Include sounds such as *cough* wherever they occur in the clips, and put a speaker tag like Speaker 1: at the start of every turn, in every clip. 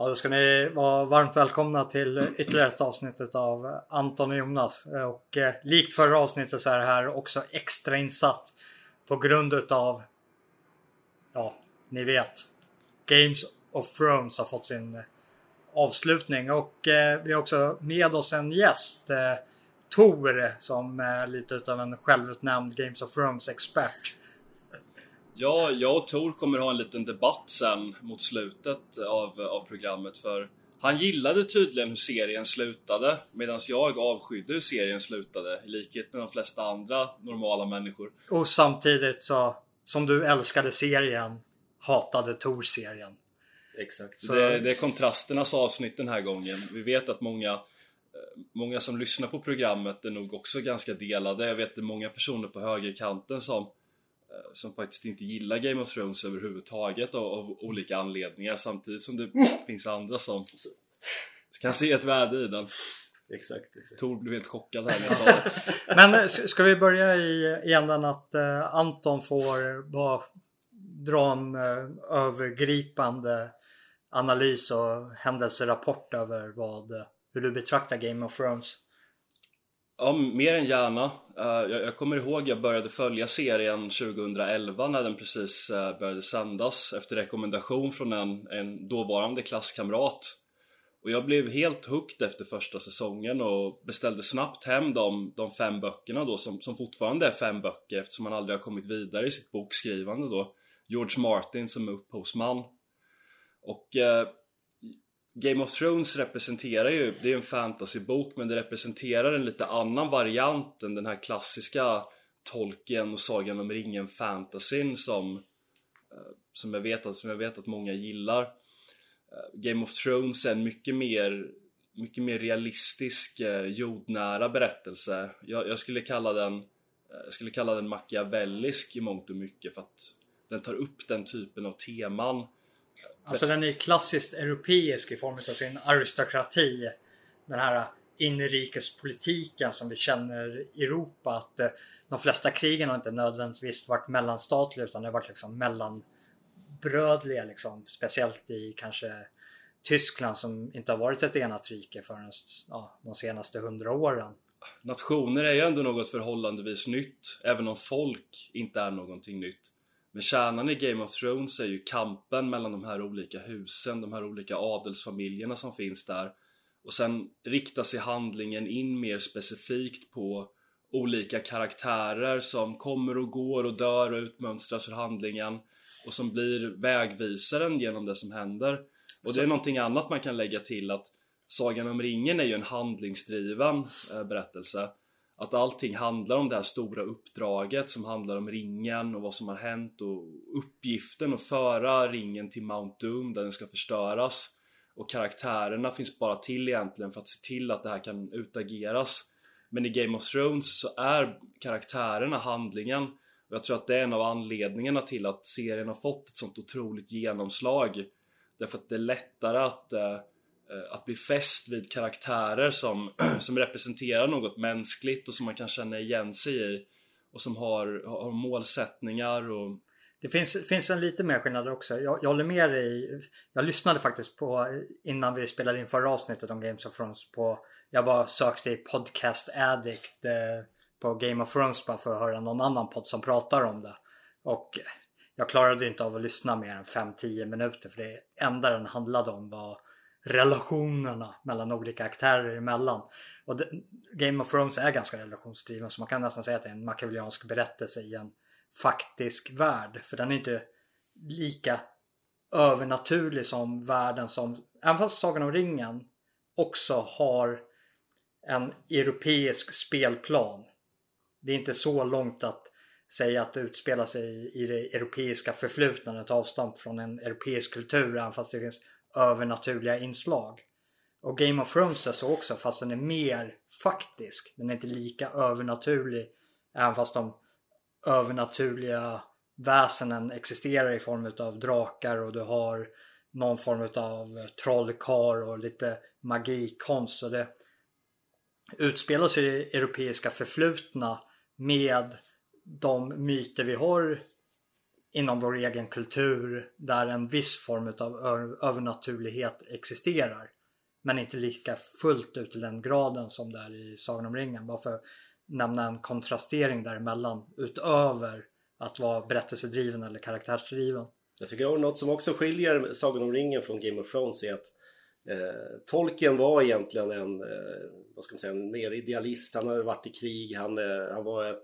Speaker 1: Ja, då ska ni vara varmt välkomna till ytterligare ett avsnitt av Anton och Jonas. Och eh, likt förra avsnittet så är det här också extra insatt på grund utav, ja, ni vet, Games of Thrones har fått sin eh, avslutning och eh, vi har också med oss en gäst, eh, Tor, som är lite utav en självutnämnd Games of Thrones expert.
Speaker 2: Ja, jag och Tor kommer ha en liten debatt sen mot slutet av, av programmet för han gillade tydligen hur serien slutade medan jag avskydde hur serien slutade i likhet med de flesta andra normala människor.
Speaker 1: Och samtidigt så, som du älskade serien, hatade Tor serien.
Speaker 2: Exakt. Så... Det, det är kontrasternas avsnitt den här gången. Vi vet att många eh, Många som lyssnar på programmet är nog också ganska delade. Jag vet att det är många personer på högerkanten som som faktiskt inte gillar Game of Thrones överhuvudtaget av, av olika anledningar samtidigt som det finns andra som kan se ett värde i den.
Speaker 3: Exakt, exakt.
Speaker 2: Tor blev helt chockad här när jag sa det. *laughs*
Speaker 1: Men eh, ska vi börja i, i änden att uh, Anton får bara dra en uh, övergripande analys och händelserapport över vad, uh, hur du betraktar Game of Thrones?
Speaker 2: Ja, mer än gärna. Eh, jag, kommer ihåg jag började följa serien 2011 när den precis eh, började sändas efter rekommendation från en, en dåvarande klasskamrat. Och jag blev helt hooked efter första säsongen och beställde snabbt hem de, de fem böckerna då som, som fortfarande är fem böcker eftersom han aldrig har kommit vidare i sitt bokskrivande då. George Martin som är upphovsman. Och eh, Game of Thrones representerar ju, det är en fantasybok men det representerar en lite annan variant än den här klassiska Tolkien och Sagan om ringen fantasyn som, eh, som, jag vet att, som jag vet att många gillar. Eh, Game of Thrones är en mycket mer, mycket mer realistisk eh, jordnära berättelse. Jag, jag, skulle kalla den jag skulle kalla den machiavellisk i mångt och mycket för att den tar upp den typen av teman
Speaker 1: Alltså den är klassiskt europeisk i form av sin aristokrati. Den här inrikespolitiken som vi känner i Europa. Att eh, de flesta krigen har inte nödvändigtvis varit mellanstatliga utan det har varit liksom mellanbrödliga liksom. Speciellt i kanske Tyskland som inte har varit ett enat rike förrän ja, de senaste hundra åren.
Speaker 2: Nationer är ju ändå något förhållandevis nytt, även om folk inte är någonting nytt. Men kärnan i Game of Thrones är ju kampen mellan de här olika husen, de här olika adelsfamiljerna som finns där. Och sen riktar sig handlingen in mer specifikt på olika karaktärer som kommer och går och dör och utmönstras ur handlingen och som blir vägvisaren genom det som händer. Och det är någonting annat man kan lägga till att Sagan om ringen är ju en handlingsdriven eh, berättelse att allting handlar om det här stora uppdraget som handlar om ringen och vad som har hänt och uppgiften att föra ringen till Mount Doom där den ska förstöras. Och karaktärerna finns bara till egentligen för att se till att det här kan utageras. Men i Game of Thrones så är karaktärerna handlingen. Och jag tror att det är en av anledningarna till att serien har fått ett sånt otroligt genomslag. Därför att det är lättare att eh, Eh, att bli fäst vid karaktärer som, *clears throat* som representerar något mänskligt och som man kan känna igen sig i och som har, har målsättningar och
Speaker 1: det finns, finns en lite mer skillnad också. Jag, jag håller med dig. Jag lyssnade faktiskt på innan vi spelade in förra avsnittet om Games of Thrones på Jag bara sökte i Podcast Addict eh, på Game of Thrones bara för att höra någon annan podd som pratar om det. Och jag klarade inte av att lyssna mer än 5-10 minuter för det enda den handlade om var relationerna mellan olika aktörer emellan. Och det, Game of Thrones är ganska relationsdriven så man kan nästan säga att det är en machiavelliansk berättelse i en faktisk värld. För den är inte lika övernaturlig som världen som, även fast Sagan om ringen också har en europeisk spelplan. Det är inte så långt att säga att det utspelar sig i det europeiska förflutna, ett avstånd från en europeisk kultur även fast det finns övernaturliga inslag. Och Game of Thrones är så också fast den är mer faktisk. Den är inte lika övernaturlig även fast de övernaturliga väsenen existerar i form av drakar och du har någon form av trollkarl och lite magikonst. Så det utspelar sig i det europeiska förflutna med de myter vi har inom vår egen kultur där en viss form av övernaturlighet existerar. Men inte lika fullt ut till den graden som det är i Sagan om ringen. Bara för att nämna en kontrastering däremellan utöver att vara berättelsedriven eller karaktärsdriven.
Speaker 3: Jag tycker att något som också skiljer Sagan om ringen från Game of Thrones är att eh, Tolkien var egentligen en, eh, vad ska man säga, en mer idealist. Han hade varit i krig, han, eh, han var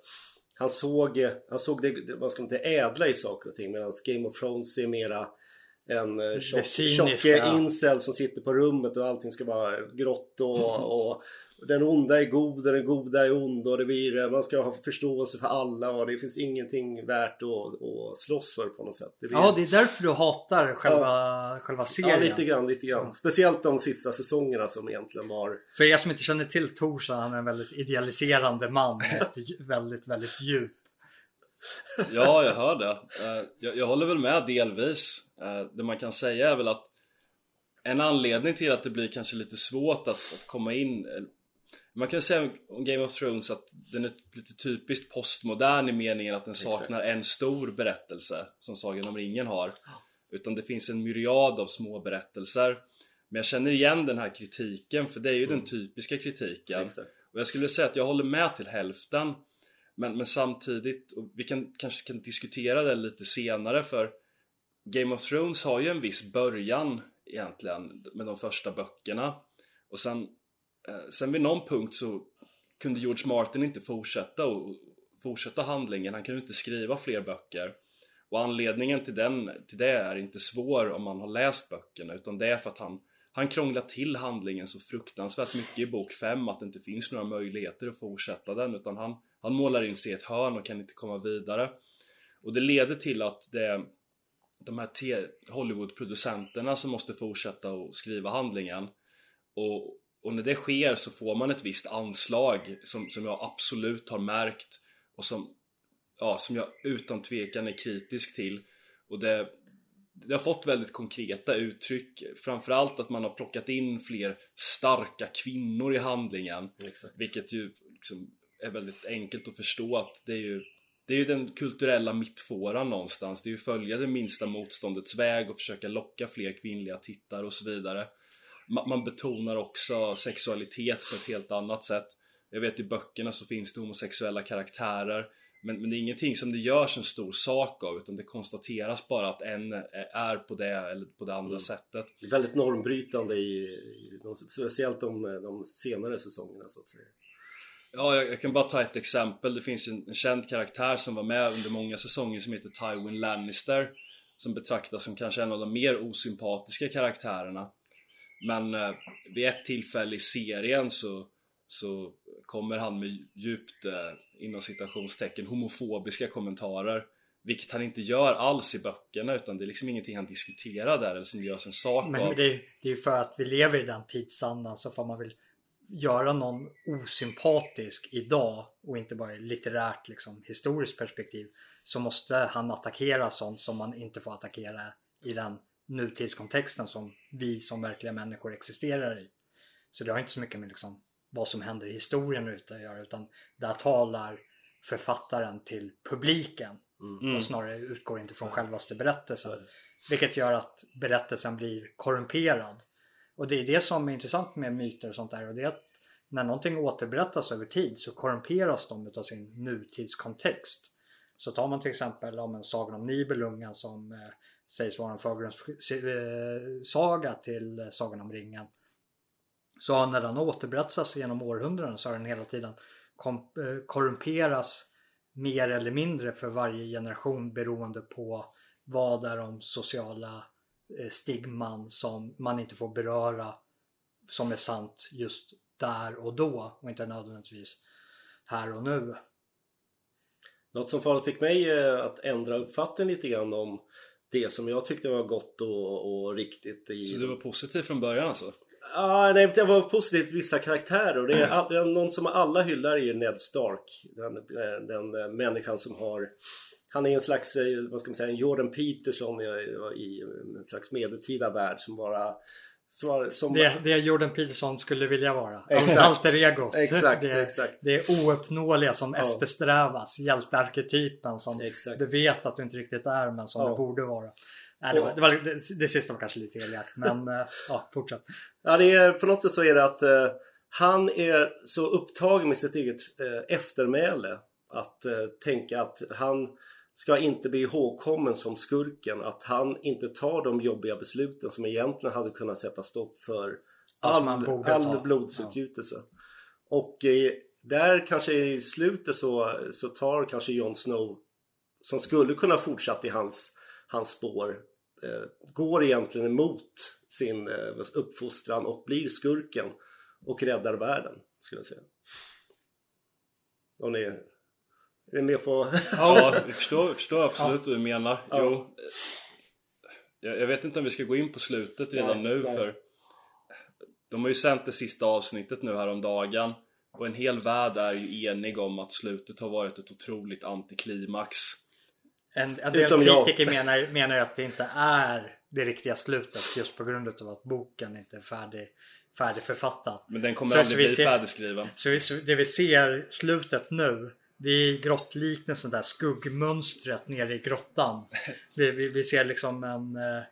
Speaker 3: han såg, han såg det, vad ska man säga, ädla i saker och ting medan Game of Thrones är mera en eh, tjock, incel som sitter på rummet och allting ska vara grått och, *laughs* och den onda är god och den goda är ond och det blir, eh, man ska ha förståelse för alla och det finns ingenting värt att, att slåss för på något sätt.
Speaker 1: Det blir... Ja, det är därför du hatar själva, ja. själva serien.
Speaker 3: Ja, lite grann, lite grann. Speciellt de sista säsongerna som egentligen var...
Speaker 1: För er som inte känner till Tor så är han en väldigt idealiserande man med ett väldigt, väldigt djup.
Speaker 2: Ja, jag hör det. Eh, jag, jag håller väl med delvis. Eh, det man kan säga är väl att en anledning till att det blir kanske lite svårt att, att komma in man kan säga om Game of Thrones att den är lite typiskt postmodern i meningen att den saknar Exakt. en stor berättelse som Sagan om ringen har Utan det finns en myriad av små berättelser Men jag känner igen den här kritiken för det är ju mm. den typiska kritiken Exakt. Och jag skulle säga att jag håller med till hälften men, men samtidigt, och vi kan, kanske kan diskutera det lite senare för Game of Thrones har ju en viss början egentligen med de första böckerna och sen Eh, sen vid någon punkt så kunde George Martin inte fortsätta och fortsätta handlingen, han kunde inte skriva fler böcker. Och anledningen till, den, till det är inte svår om man har läst böckerna utan det är för att han han krånglar till handlingen så fruktansvärt mycket i bok 5 att det inte finns några möjligheter att fortsätta den utan han, han målar in sig i ett hörn och kan inte komma vidare. Och det leder till att det är de här Hollywood-producenterna som måste fortsätta att skriva handlingen. Och och när det sker så får man ett visst anslag som, som jag absolut har märkt och som, ja, som jag utan tvekan är kritisk till. Och det, det har fått väldigt konkreta uttryck. Framförallt att man har plockat in fler starka kvinnor i handlingen Exakt. Vilket ju liksom är väldigt enkelt att förstå att det är ju det är ju den kulturella mittfåran någonstans. Det är ju följa det minsta motståndets väg och försöka locka fler kvinnliga tittare och så vidare man betonar också sexualitet på ett helt annat sätt Jag vet i böckerna så finns det homosexuella karaktärer men, men det är ingenting som det görs en stor sak av utan det konstateras bara att en är på det eller på det andra mm. sättet
Speaker 3: Det är väldigt normbrytande i, i de, speciellt de, de senare säsongerna så att säga
Speaker 2: Ja, jag, jag, kan bara ta ett exempel. Det finns en, en känd karaktär som var med under många säsonger som heter Tywin Lannister Som betraktas som kanske en av de mer osympatiska karaktärerna men eh, vid ett tillfälle i serien så, så kommer han med djupt eh, inom citationstecken homofobiska kommentarer vilket han inte gör alls i böckerna utan det är liksom ingenting han diskuterar där eller som görs en sak
Speaker 1: Men av. det, är, det är ju för att vi lever i den tidsandan så får man väl göra någon osympatisk idag och inte bara i litterärt liksom historiskt perspektiv så måste han attackera sånt som man inte får attackera i den nutidskontexten som vi som verkliga människor existerar i. Så det har inte så mycket med liksom vad som händer i historien ute att göra utan där talar författaren till publiken mm. och snarare utgår inte från självaste berättelsen. Vilket gör att berättelsen blir korrumperad. Och det är det som är intressant med myter och sånt där och det är att när någonting återberättas över tid så korrumperas de utav sin nutidskontext. Så tar man till exempel om en Sagan om Nibelungen som eh, sägs vara en förgrundssaga eh, till eh, Sagan om ringen. Så när den återberättas genom århundraden så har den hela tiden korrumperats eh, korrumperas mer eller mindre för varje generation beroende på vad är de sociala stigman som man inte får beröra som är sant just där och då och inte nödvändigtvis här och nu.
Speaker 3: Något som fick mig att ändra uppfattning lite grann om det som jag tyckte var gott och, och riktigt. I...
Speaker 2: Så du var positiv från början alltså?
Speaker 3: Ja, nej, jag var till vissa karaktärer. Det är all, någon som alla hyllar är ju Ned Stark. Den, den, den människan som har han är en slags, vad ska man säga, en Jordan Peterson i, i en slags medeltida värld som bara Svar, som,
Speaker 1: Det, det Jordan Peterson skulle vilja vara.
Speaker 3: Exakt.
Speaker 1: Alter egot.
Speaker 3: Exakt,
Speaker 1: det,
Speaker 3: exakt.
Speaker 1: det är ouppnåeliga som
Speaker 3: Ja.
Speaker 1: eftersträvas. Hjältearketypen som
Speaker 3: Exakt.
Speaker 1: du vet att du inte riktigt är men som
Speaker 3: Ja.
Speaker 1: du borde vara. Nej, det, var, det, var, det, det sista var kanske lite elakt men *laughs* eh, ja, fortsätt.
Speaker 3: Ja, det är, på något sätt så är det att eh, han är så upptagen med sitt eget eh, eftermäle. Att eh, tänka att han ska inte bli ihågkommen som skurken. Att han inte tar de jobbiga besluten som egentligen hade kunnat sätta stopp för
Speaker 1: Ja,
Speaker 3: all, all blodsutgjutelse. Och eh, där kanske i slutet så, så tar kanske Jon Snow som skulle kunna fortsatt i hans, hans spår eh, går egentligen emot sin eh, uppfostran och blir skurken och räddar världen skulle jag säga. Om ni är, ni med på... *laughs*
Speaker 2: Ja, jag förstår, jag förstår absolut vad du menar.
Speaker 3: Ja.
Speaker 2: Jo, jag, jag vet inte om vi ska gå in på slutet redan
Speaker 3: Nej,
Speaker 2: nu
Speaker 3: nej.
Speaker 2: för de har ju sänt det sista avsnittet nu här om dagen och en hel värld är ju enig om att slutet har varit ett otroligt antiklimax.
Speaker 1: En, en del
Speaker 3: Utom jag.
Speaker 1: kritiker menar, menar ju att det inte är det riktiga slutet just på grund av att boken inte är färdig, färdigförfattad.
Speaker 2: Men den kommer
Speaker 1: Så-
Speaker 2: aldrig
Speaker 1: så
Speaker 2: bli
Speaker 1: ser-
Speaker 2: färdigskriven.
Speaker 1: Så, vi, så det vi ser slutet nu det är grottliknelsen där skuggmönstret nere i grottan. Vi, vi, vi ser liksom en... eh,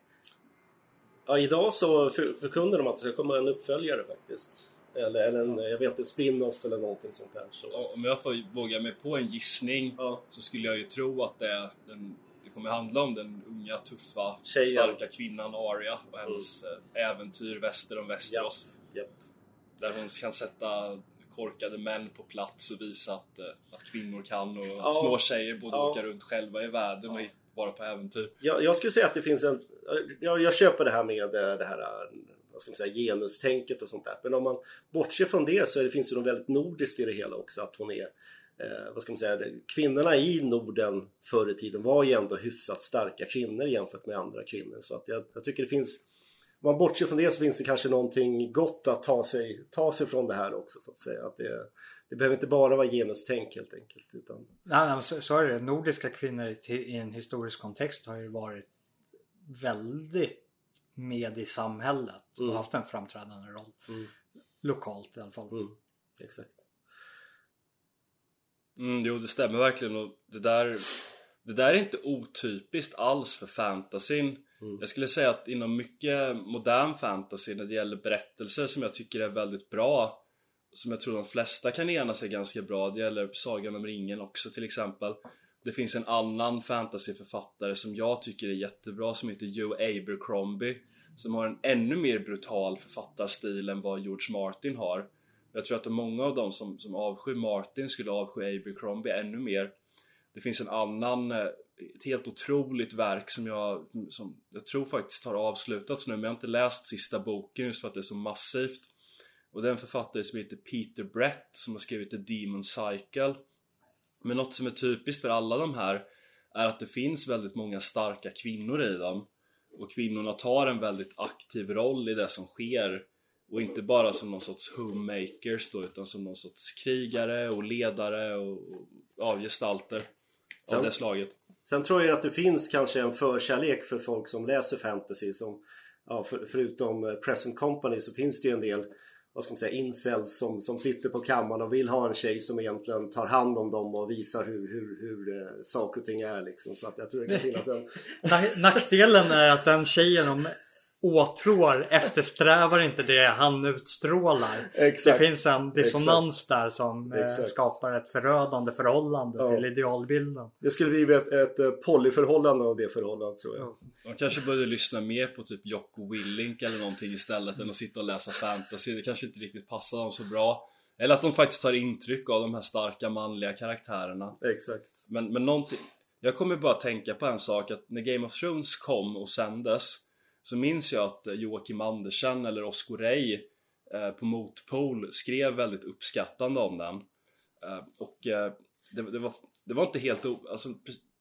Speaker 3: Ja, idag så för, förkunnar de att det ska komma en uppföljare faktiskt. Eller, eller en, jag vet inte, spin-off eller någonting sånt där. Så.
Speaker 2: Och Om jag får våga mig på en gissning
Speaker 3: Ja.
Speaker 2: så skulle jag ju tro att det, är den, det kommer handla om den unga, tuffa,
Speaker 3: Tjejen.
Speaker 2: starka kvinnan Arya och hennes eh, äventyr väster om Västerås.
Speaker 3: Japp.
Speaker 2: Där hon kan sätta korkade män på plats och visa att, eh, att kvinnor kan och
Speaker 3: Ja.
Speaker 2: små tjejer borde
Speaker 3: Ja.
Speaker 2: åka runt själva i världen och vara på äventyr.
Speaker 3: Jag, jag skulle säga att det finns en... Jag, jag köper det här med eh, det här eh, vad ska man säga, genustänket och sånt där. Men om man bortser från det så det, finns det något väldigt nordiskt i det hela också. Att hon är... Eh, vad ska man säga? Kvinnorna i Norden förr i tiden var ju ändå hyfsat starka kvinnor jämfört med andra kvinnor. Så att jag, jag tycker det finns... Om man bortser från det så finns det kanske någonting gott att ta sig, ta sig från det här också så att säga. Att det, det behöver inte bara vara genustänk helt enkelt. Utan,
Speaker 1: Nej, nej, så, så är det. Nordiska kvinnor i, i en historisk kontext har ju varit väldigt med i samhället och
Speaker 3: Mm.
Speaker 1: haft en framträdande roll.
Speaker 3: Mm.
Speaker 1: Lokalt i alla fall.
Speaker 3: mm, exakt.
Speaker 2: Mm, jo, det stämmer verkligen och det där, det där är inte otypiskt alls för fantasyn.
Speaker 3: Mm.
Speaker 2: Jag skulle säga att inom mycket modern fantasy när det gäller berättelser som jag tycker är väldigt bra som jag tror de flesta kan ena sig ganska bra. Det gäller Sagan om ringen också till exempel. Det finns en annan fantasyförfattare som jag tycker är jättebra som heter Joe Abercrombie som har en ännu mer brutal författarstil än vad George Martin har. Jag tror att många av dem som, som avskyr Martin skulle avsky Abercrombie ännu mer. Det finns en annan, eh, ett helt otroligt verk som jag, som jag tror faktiskt har avslutats nu men jag har inte läst sista boken just för att det är så massivt. Och det är en författare som heter Peter Brett som har skrivit The Demon Cycle. Men något som är typiskt för alla de här är att det finns väldigt många starka kvinnor i dem. Och kvinnorna tar en väldigt aktiv roll i det som sker. Och inte bara som någon sorts homemakers då utan som någon sorts krigare och ledare och, och ja, gestalter
Speaker 3: Sen-
Speaker 2: av det slaget.
Speaker 3: Sen tror jag att det finns kanske en förkärlek för folk som läser fantasy som ja, för, förutom eh, Present Company så finns det ju en del vad ska man säga, incels som, som sitter på kammaren och vill ha en tjej som egentligen tar hand om dem och visar hur, hur, hur eh, saker och ting är liksom. Så att jag tror det kan finnas en... *laughs*
Speaker 1: Nackdelen är att den tjejen de åtrår eftersträvar inte det han utstrålar.
Speaker 3: Exakt.
Speaker 1: Det finns en dissonans där som eh,
Speaker 3: Exakt.
Speaker 1: skapar ett förödande förhållande
Speaker 3: Ja.
Speaker 1: till idealbilden.
Speaker 3: Det skulle bli ett, ett eh, polyförhållande av det förhållandet tror jag.
Speaker 2: Man kanske borde lyssna mer på typ Jocko Willink eller någonting istället än att sitta och läsa fantasy. Det kanske inte riktigt passar dem så bra. Eller att de faktiskt tar intryck av de här starka manliga karaktärerna.
Speaker 3: Exakt.
Speaker 2: Men, men någonting... Jag kommer bara tänka på en sak att när Game of Thrones kom och sändes så minns jag att eh, Joakim Andersen eller Oscar Rey eh, på Motpol skrev väldigt uppskattande om den. Eh, och det, det, var, det var inte helt. Alltså,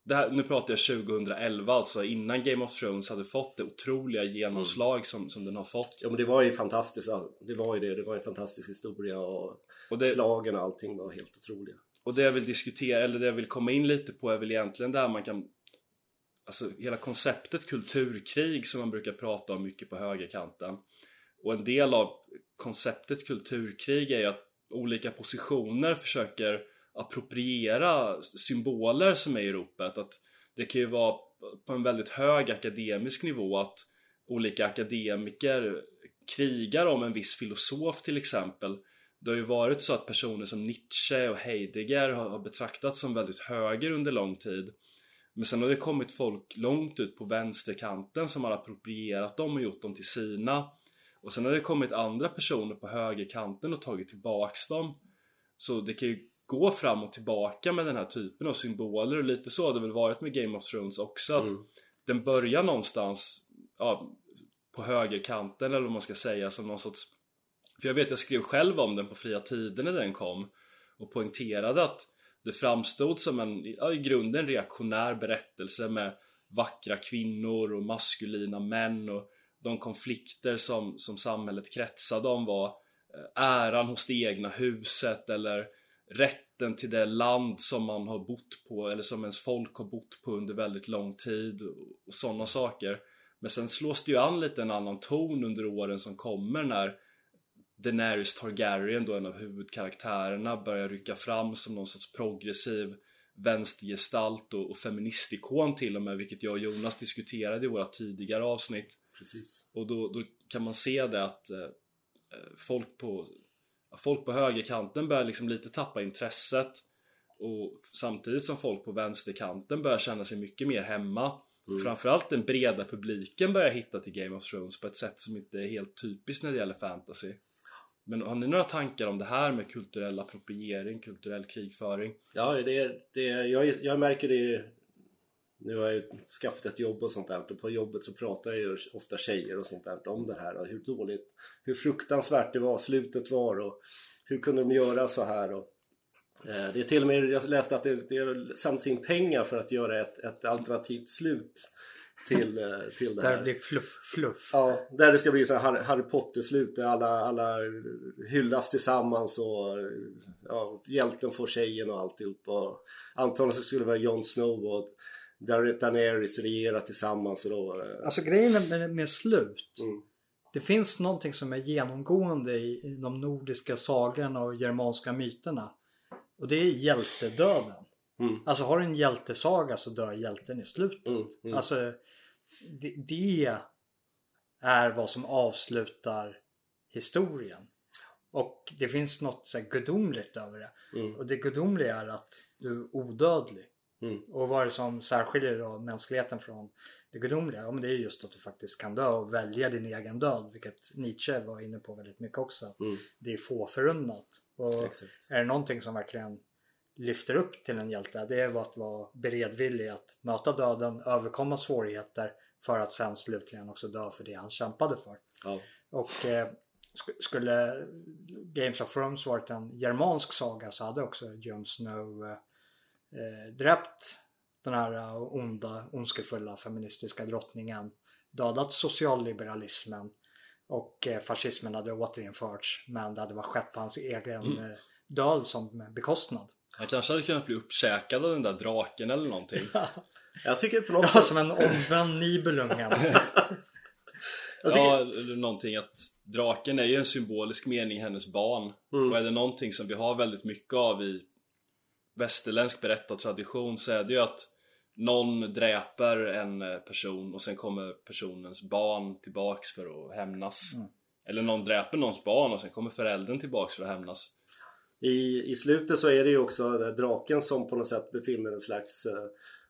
Speaker 2: det här, nu pratar jag 2011 alltså innan Game of Thrones hade fått det otroliga genomslag som, som den har fått.
Speaker 3: Ja men det var ju fantastiskt. Det var ju det. Det var en fantastisk historia och,
Speaker 2: Och det,
Speaker 3: slagen och allting var helt otroliga.
Speaker 2: Och det jag vill diskutera, eller det jag vill komma in lite på är väl egentligen där man kan Alltså hela konceptet kulturkrig som man brukar prata om mycket på högerkanten Och en del av konceptet kulturkrig är ju att olika positioner försöker appropriera symboler som är i ropet. Att det kan ju vara på en väldigt hög akademisk nivå att olika akademiker krigar om en viss filosof till exempel. Det har ju varit så att personer som Nietzsche och Heidegger har betraktats som väldigt höger under lång tid. Men sen har det kommit folk långt ut på vänsterkanten som har approprierat dem och gjort dem till sina. Och sen har det kommit andra personer på högerkanten och tagit tillbaks dem. Så det kan ju gå fram och tillbaka med den här typen av symboler och lite så har det väl varit med Game of Thrones också. Att mm. Den börjar någonstans ja, på högerkanten eller vad man ska säga som någon sorts För jag vet jag skrev själv om den på fria tider när den kom och poängterade att det framstod som en ja, i grunden reaktionär berättelse med vackra kvinnor och maskulina män och de konflikter som, som samhället kretsade om var eh, äran hos det egna huset eller rätten till det land som man har bott på eller som ens folk har bott på under väldigt lång tid och, och sådana saker. Men sen slås det ju an lite en annan ton under åren som kommer när Daenerys Targaryen, då en av huvudkaraktärerna, börjar rycka fram som någon sorts progressiv vänstergestalt och, och feministikon till och med, vilket jag och Jonas diskuterade i våra tidigare avsnitt.
Speaker 3: Precis.
Speaker 2: Och då, då kan man se det att eh, eh folk på folk på högerkanten börjar liksom lite tappa intresset och samtidigt som folk på vänsterkanten börjar känna sig mycket mer hemma mm. Framförallt den breda publiken börjar hitta till Game of Thrones på ett sätt som inte är helt typiskt när det gäller fantasy men har ni några tankar om det här med kulturell appropriering, kulturell krigföring?
Speaker 3: Ja, det, det, jag, jag märker det nu har jag ju skaffat ett jobb och sånt där och på jobbet så pratar ju ofta tjejer och sånt där om det här och hur dåligt, hur fruktansvärt det var, slutet var och hur kunde de göra så här och eh, det är till och med, jag läste att det, det har in pengar för att göra ett, ett alternativt slut till, eh, till det
Speaker 1: här. Där det blir fluff, fluff.
Speaker 3: Ja, där det ska bli så här Harry Potter-slut där alla, alla hyllas tillsammans och ja, hjälten får tjejen och alltihop. Och antagligen så skulle det vara Jon Snow och Daenerys regera tillsammans och då...
Speaker 1: Alltså grejen med, med slut. Mm. Det finns någonting som är genomgående i, i de nordiska sagorna och germanska myterna. Och det är hjältedöden. Mm. Alltså har du en hjältesaga så dör hjälten i slutet. Mm. Mm. Alltså det, det, är vad som avslutar historien. Och det finns något så här gudomligt över det. Mm. Och det gudomliga är att du är odödlig. Mm. Och vad är det som särskiljer då mänskligheten från det gudomliga? Ja men det är just att du faktiskt kan dö och välja din egen död. Vilket Nietzsche var inne på väldigt mycket också. Mm. Det är få förunnat. Och Exakt. är det någonting som verkligen lyfter upp till en hjälte det är att vara beredvillig att möta döden, överkomma svårigheter för att sen slutligen också dö för det han kämpade för. Ja. Och eh, skulle Games of Thrones varit en germansk saga så hade också Jon Snow eh, eh, dräpt den här eh, onda, ondskefulla feministiska drottningen. Dödat socialliberalismen och eh, fascismen hade återinförts men det hade varit skett på hans egen mm. eh, död som bekostnad.
Speaker 2: Han kanske hade kunnat bli uppkäkad av den där draken eller någonting.
Speaker 3: Jag tycker på något
Speaker 1: sätt... Ja, som en omvänd Nibelungen. *laughs*
Speaker 2: Ja, eller någonting att draken är ju en symbolisk mening hennes barn. Mm. Och är det någonting som vi har väldigt mycket av i västerländsk berättartradition så är det ju att någon dräper en eh, person och sen kommer personens barn tillbaks för att hämnas. Mm. Eller någon dräper någons barn och sen kommer föräldern tillbaks för att hämnas.
Speaker 3: I, I slutet så är det ju också draken som på något sätt befinner en slags eh,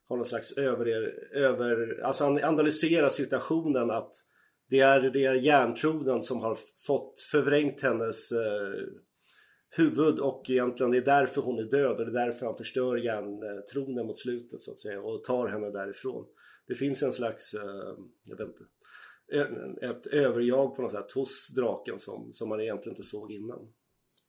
Speaker 3: har någon slags över, över alltså han analyserar situationen att det är, det är järntroden som har fått förvrängt hennes eh, huvud och egentligen det är därför hon är död och det är därför han förstör hjärntronen mot slutet så att säga och tar henne därifrån. Det finns en slags, eh, jag vet inte, ett överjag på något sätt hos draken som, som man egentligen inte såg innan.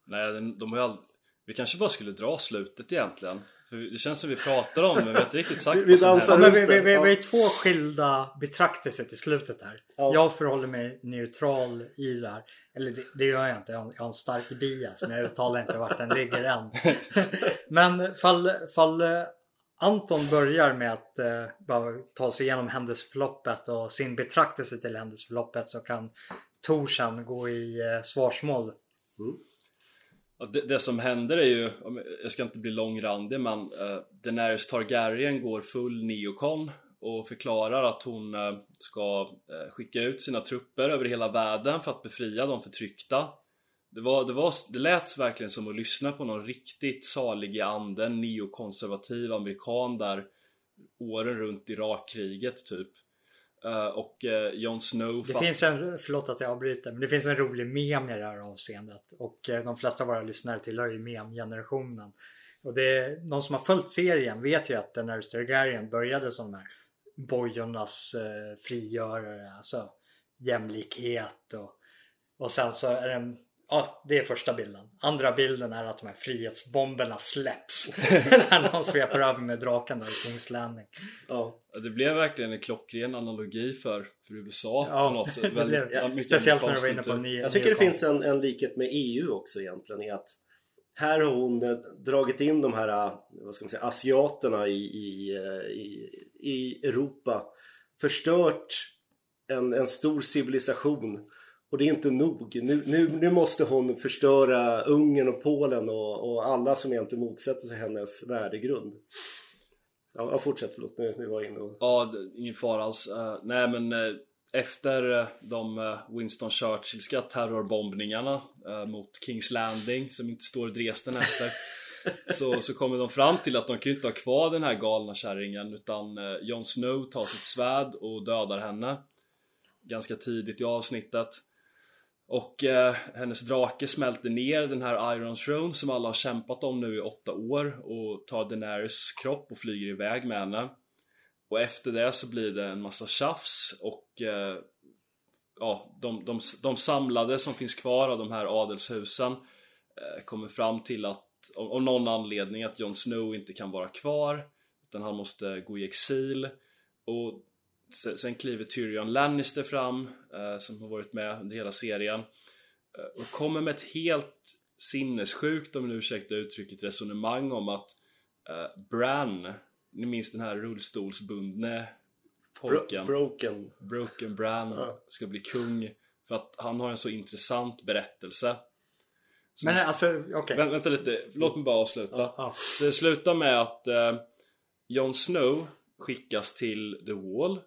Speaker 2: Nej, de har ju aldrig... Vi kanske bara skulle dra slutet egentligen. För det känns som vi pratar om men vi har inte riktigt sagt
Speaker 1: vi, dansar ja, vi, vi, vi, har ju två skilda betraktelser till slutet här. Ja. Jag förhåller mig neutral i det här. Eller det, det gör jag inte. Jag har, jag har en stark bias men jag uttalar inte vart den ligger än. *laughs* men fall, fall eh, Anton börjar med att eh, bara ta sig igenom händelseförloppet och sin betraktelse till händelseförloppet så kan Torsan gå i eh, svarsmål.
Speaker 2: Ja, det, det som händer är ju, jag ska inte bli långrandig men uh, Daenerys Targaryen går full neokon och förklarar att hon uh, ska uh, skicka ut sina trupper över hela världen för att befria de förtryckta. Det, var, det, var, det lät verkligen som att lyssna på någon riktigt salig i anden, neokonservativ amerikan där åren runt Irakkriget typ. Eh, och uh, Jon Snow
Speaker 1: Det finns en, förlåt att jag avbryter, men det finns en rolig mem i det här avseendet. Och eh, de flesta av våra lyssnare tillhör ju mem-generationen. Och det är, de som har följt serien vet ju att Daenerys Targaryen började som den här bojornas eh, frigörare, alltså jämlikhet och, och sen så är den Ja, det är första bilden. Andra bilden är att de här frihetsbomberna släpps. *laughs* När någon sveper över med draken där i Kings Landing.
Speaker 3: Ja.
Speaker 2: Det blev verkligen en klockren analogi för, för USA
Speaker 1: Ja,
Speaker 2: på något sätt. Väldigt-
Speaker 1: blev,
Speaker 2: ja,
Speaker 1: speciellt när du var inne på ni,
Speaker 3: Jag tycker det finns en, en likhet med EU också egentligen i att här har hon eh, dragit in de här eh, vad ska man säga, asiaterna i, i, eh, i, i Europa förstört en, en stor civilisation och det är inte nog. Nu, nu, nu måste hon förstöra Ungern och Polen och, och alla som egentligen motsätter sig hennes värdegrund. Ja, fortsätt förlåt, nu, nu var jag inne och...
Speaker 2: Ja, ingen fara alls. Eh, nej men eh, efter eh, de Winston Churchillska terrorbombningarna mot Kings Landing som inte står Dresden efter *laughs* så, så kommer de fram till att de kan ju inte ha kvar den här galna kärringen utan Jon Snow tar sitt svärd och dödar henne ganska tidigt i avsnittet och eh, hennes drake smälter ner den här Iron Throne som alla har kämpat om nu i åtta år och tar Daenerys kropp och flyger iväg med henne. Och efter det så blir det en massa tjafs och eh, ja, de, de, de samlade som finns kvar av de här adelshusen eh, kommer fram till att av någon anledning att Jon Snow inte kan vara kvar utan han måste gå i exil. Och sen kliver Tyrion Lannister fram eh, som har varit med under hela serien eh, och kommer med ett helt sinnessjukt, om ni ursäktar uttrycket, resonemang om att eh, Bran, ni minns den här rullstolsbundne pojken,
Speaker 3: Bro- broken.
Speaker 2: Broken Bran,
Speaker 3: Ja.
Speaker 2: ska bli kung för att han har en så intressant berättelse. Så
Speaker 1: Men alltså, okej.
Speaker 2: Vä- vänta lite, låt mig bara avsluta.
Speaker 1: Ja, ja.
Speaker 2: Så det slutar med att eh, Jon Snow skickas till The Wall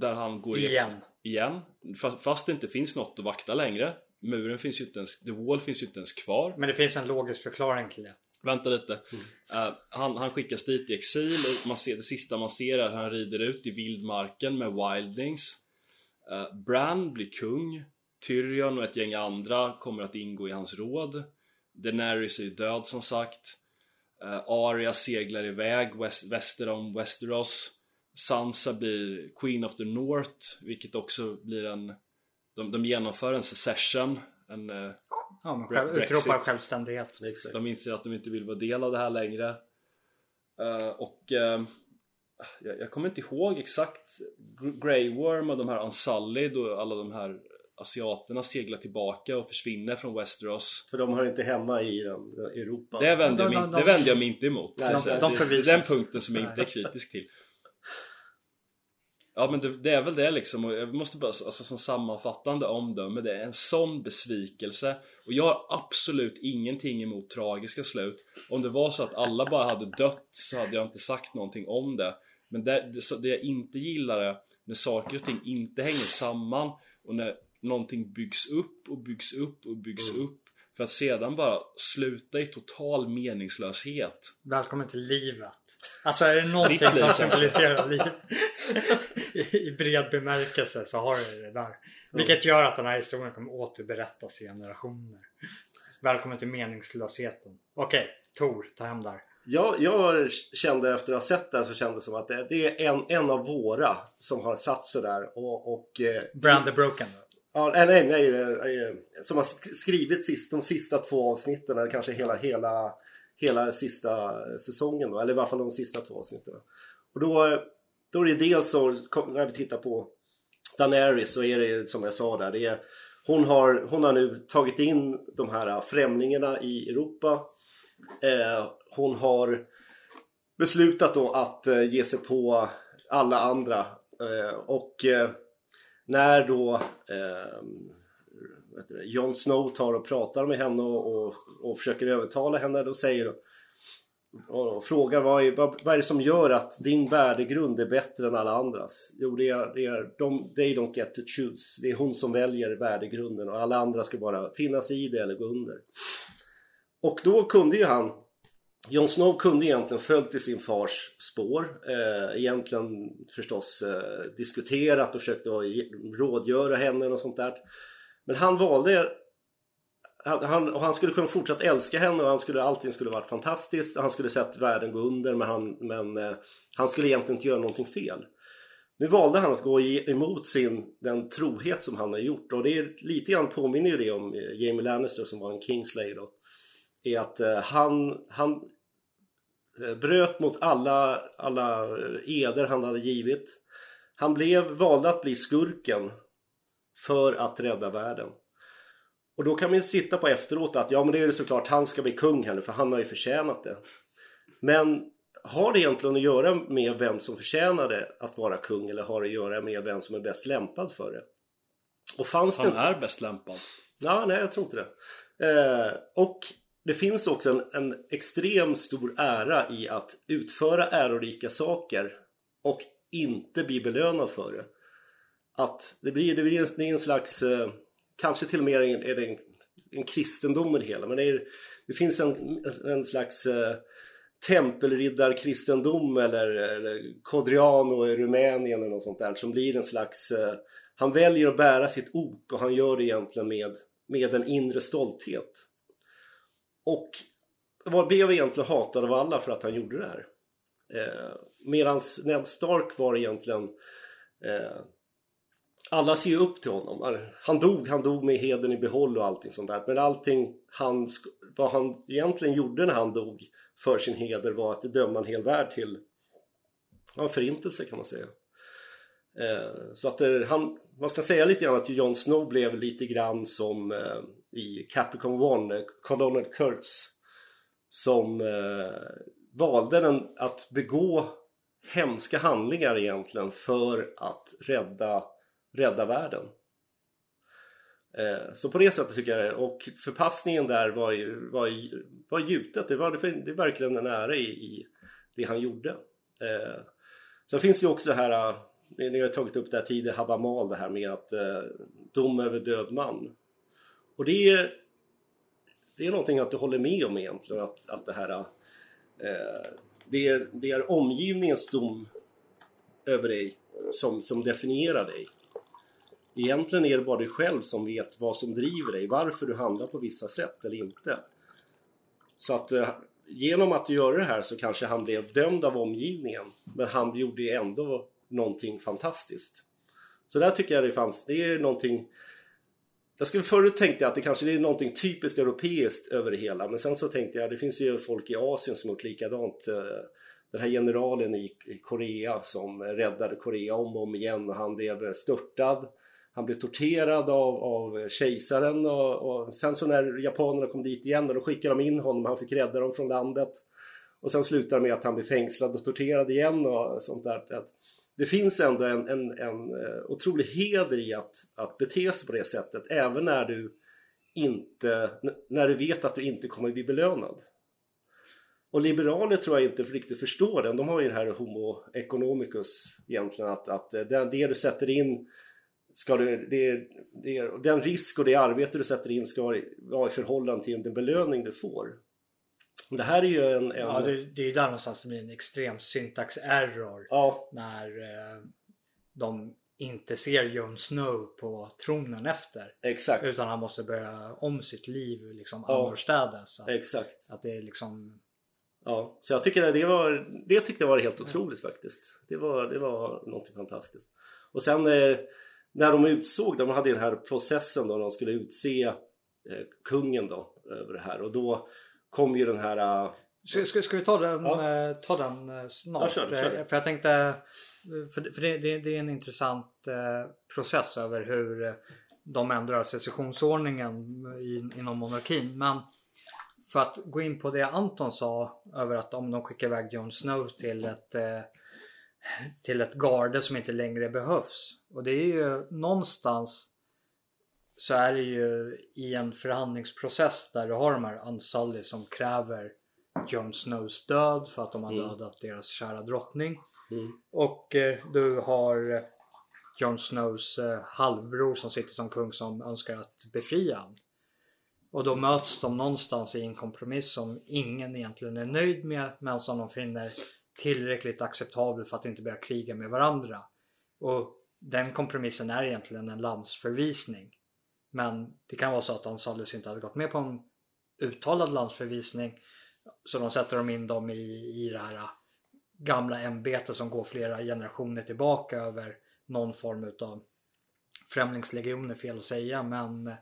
Speaker 2: Där han går
Speaker 1: Igen.
Speaker 2: igen. Fa- Fast det inte finns något att vakta längre. Muren finns ju inte ens, The Wall finns ju inte ens kvar.
Speaker 1: Men det finns en logisk förklaring till det.
Speaker 2: Vänta lite. Eh, han, han skickas dit i exil och man ser, det sista man ser är hur han rider ut i vildmarken med Wildlings. Uh, Bran blir kung. Tyrion och ett gäng andra kommer att ingå i hans råd. Daenerys är död som sagt. Uh, Arya seglar iväg väst, väster om Westeros Sansa blir Queen of the North vilket också blir en De, de genomför en secession en, eh,
Speaker 1: Ja, men själv, utropar självständighet.
Speaker 3: Exakt.
Speaker 2: de inser att de inte vill vara del av det här längre. Eh, Och eh, jag, jag kommer inte ihåg exakt Gr- Grey Worm och de här Unsullied och alla de här asiaterna seglar tillbaka och försvinner från Westeros.
Speaker 3: För de hör inte hemma i den, Europa.
Speaker 2: Det vände, jag
Speaker 1: De-
Speaker 2: mig,
Speaker 1: de-
Speaker 2: det
Speaker 1: de-
Speaker 2: vände jag mig inte emot
Speaker 3: Nej,
Speaker 2: jag
Speaker 3: de-
Speaker 1: de
Speaker 2: den punkten som jag inte är kritisk till Ja men det, det är väl det liksom. Och jag måste bara alltså, som sammanfattande omdöme Det är en sån besvikelse. Och jag har absolut ingenting emot tragiska slut. Om det var så att alla bara hade dött så hade jag inte sagt någonting om det. Men det, det, så- det jag inte gillar är när saker och ting inte hänger samman Och när någonting byggs upp och byggs upp och byggs upp För att sedan bara sluta i total meningslöshet
Speaker 1: Välkommen till livet. Alltså är det någonting som symboliserar liv i, bred bemärkelse så har det det där. Vilket gör att den här historien kommer återberättas i generationer. Välkommen till meningslösheten. Okej, Tor, ta hem där.
Speaker 3: Jag, jag kände efter att ha sett det här så kände det som att det, det är en, en av våra som har satt sig där och, och eh,
Speaker 1: Brand the Broken. då.
Speaker 3: Ja, nej, nej, nej, som har skrivit sist, de sista två avsnitten eller kanske hela, hela, hela sista säsongen då, eller i alla fall de sista två avsnitten. Och då, då är det dels så, när vi tittar på Daenerys så är det som jag sa där, det är, hon, har, hon har nu tagit in de här främlingarna i Europa. Eh, hon har beslutat då att eh, ge sig på alla andra eh, och eh, när då eh, Jon Snow tar och pratar med henne och, och, och försöker övertala henne då säger och frågar vad är, vad, vad är det som gör att din värdegrund är bättre än alla andras? Jo, det är, det är de, they don't get to choose. Det är hon som väljer värdegrunden och alla andra ska bara finnas i det eller gå under. Och då kunde ju han Jon Snow kunde egentligen följt i sin fars spår. Eh, egentligen förstås eh, diskuterat och försökt rådgöra henne och sånt där. Men han valde han, han skulle kunna fortsätta älska henne och han skulle, allting skulle varit fantastiskt. Han skulle sett världen gå under men, han, men eh, han skulle egentligen inte göra någonting fel. Nu valde han att gå emot sin, den trohet som han har gjort och det är lite grann påminner ju det om eh, Jamie Lannister som var en Kingslayer då. Är att eh, han, han bröt mot alla, alla eder han hade givit. Han blev, valde att bli skurken för att rädda världen. Och då kan man ju sitta på efteråt att ja men det är såklart han ska bli kung här nu för han har ju förtjänat det. Men har det egentligen att göra med vem som förtjänade att vara kung eller har det att göra med vem som är bäst lämpad för det?
Speaker 2: Och fanns han det... är bäst lämpad.
Speaker 3: Ja, nej jag tror inte det. Eh, och det finns också en, en extrem stor ära i att utföra ärorika saker och inte bli belönad för det. Att det blir, det blir en, det är en slags eh, kanske till och med är det en, en kristendom i det hela men det, är, det finns en, en slags eh, tempelriddarkristendom eller, eller Kodriano i Rumänien eller något sånt där som blir en slags eh, han väljer att bära sitt ok och han gör det egentligen med, med en inre stolthet och var blev egentligen hatad av alla för att han gjorde det här eh, medans Ned Stark var egentligen eh, alla ser ju upp till honom. Alltså, han dog, han dog med heden i behåll och allting sånt där. Men allting han, vad han egentligen gjorde när han dog för sin heder var att döma en hel värld till ja, förintelse kan man säga. Eh, så att det, han, man ska säga lite grann att Jon Snow blev lite grann som eh, i Capricorn One, eh, Colonel Kurtz som eh, valde den att begå hemska handlingar egentligen för att rädda rädda världen. Eh, så på det sättet tycker jag det. och förpassningen där var ju var, var gjutet. Det var, det var verkligen en ära i, i det han gjorde. Eh, sen finns det ju också det här, eh, ni har tagit upp det här tidigare, Habamal det här med att eh, dom över död man. Och det är det är någonting att du håller med om egentligen att, att det här eh, det, är, det är omgivningens dom över dig som, som definierar dig. Egentligen är det bara du själv som vet vad som driver dig, varför du handlar på vissa sätt eller inte. Så att eh, genom att göra det här så kanske han blev dömd av omgivningen men han gjorde ju ändå någonting fantastiskt. Så där tycker jag det fanns, det är någonting jag skulle förut tänkte att det kanske är någonting typiskt europeiskt över det hela men sen så tänkte jag det finns ju folk i Asien som gjort likadant. Eh, den här generalen i Korea som räddade Korea om och om igen och han blev störtad han blev torterad av, av kejsaren och, och, sen så när japanerna kom dit igen då skickade de in honom, han fick rädda dem från landet. Och sen slutar det med att han blir fängslad och torterad igen och sånt där. Det finns ändå en, en, en eh, otrolig heder i att, att bete sig på det sättet även när du inte, när du vet att du inte kommer bli belönad. Och liberaler tror jag inte riktigt förstår den. De har ju det här homo economicus egentligen att, att eh, det, det du sätter in ska du, det, det, den risk och det arbete du sätter in ska vara i förhållande till den belöning du får. Det här är ju en... en...
Speaker 1: Ja, det, det är ju där någonstans det blir en extrem syntax error.
Speaker 3: Ja.
Speaker 1: När eh, de inte ser Jon Snow på tronen efter.
Speaker 3: Exakt.
Speaker 1: Utan han måste börja om sitt liv liksom ja. annorstädes.
Speaker 3: Exakt.
Speaker 1: Att det är liksom...
Speaker 3: Ja, så jag tycker det var... Det tyckte jag var helt otroligt ja. faktiskt. Det var, det var någonting fantastiskt. Och sen... Eh, när de utsåg, de hade den här processen då de skulle utse eh, kungen då över det här och då kom ju den här uh...
Speaker 1: ska, ska, ska, vi ta den, ja. uh, ta den uh, snart?
Speaker 3: Ja, kör, kör.
Speaker 1: För jag tänkte För, det, det, det, är en intressant process över hur de ändrar secessionsordningen inom monarkin men för att gå in på det Anton sa över att om de skickar iväg Jon Snow till ett till ett garde som inte längre behövs. Och det är ju någonstans så är det ju i en förhandlingsprocess där du har de här Unsully som kräver Jon Snows död för att de har
Speaker 3: Mm.
Speaker 1: dödat deras kära drottning.
Speaker 3: Mm.
Speaker 1: Och eh, du har eh, Jon Snows eh, halvbror som sitter som kung som önskar att befria honom. Och då möts de någonstans i en kompromiss som ingen egentligen är nöjd med men som de finner tillräckligt acceptabel för att inte börja kriga med varandra. Och den kompromissen är egentligen en landsförvisning. Men det kan vara så att Ansalus inte hade gått med på en uttalad landsförvisning. Så de sätter de in dem i, i det här äh, gamla ämbetet som går flera generationer tillbaka över någon form utav främlingslegion är fel att säga men äh,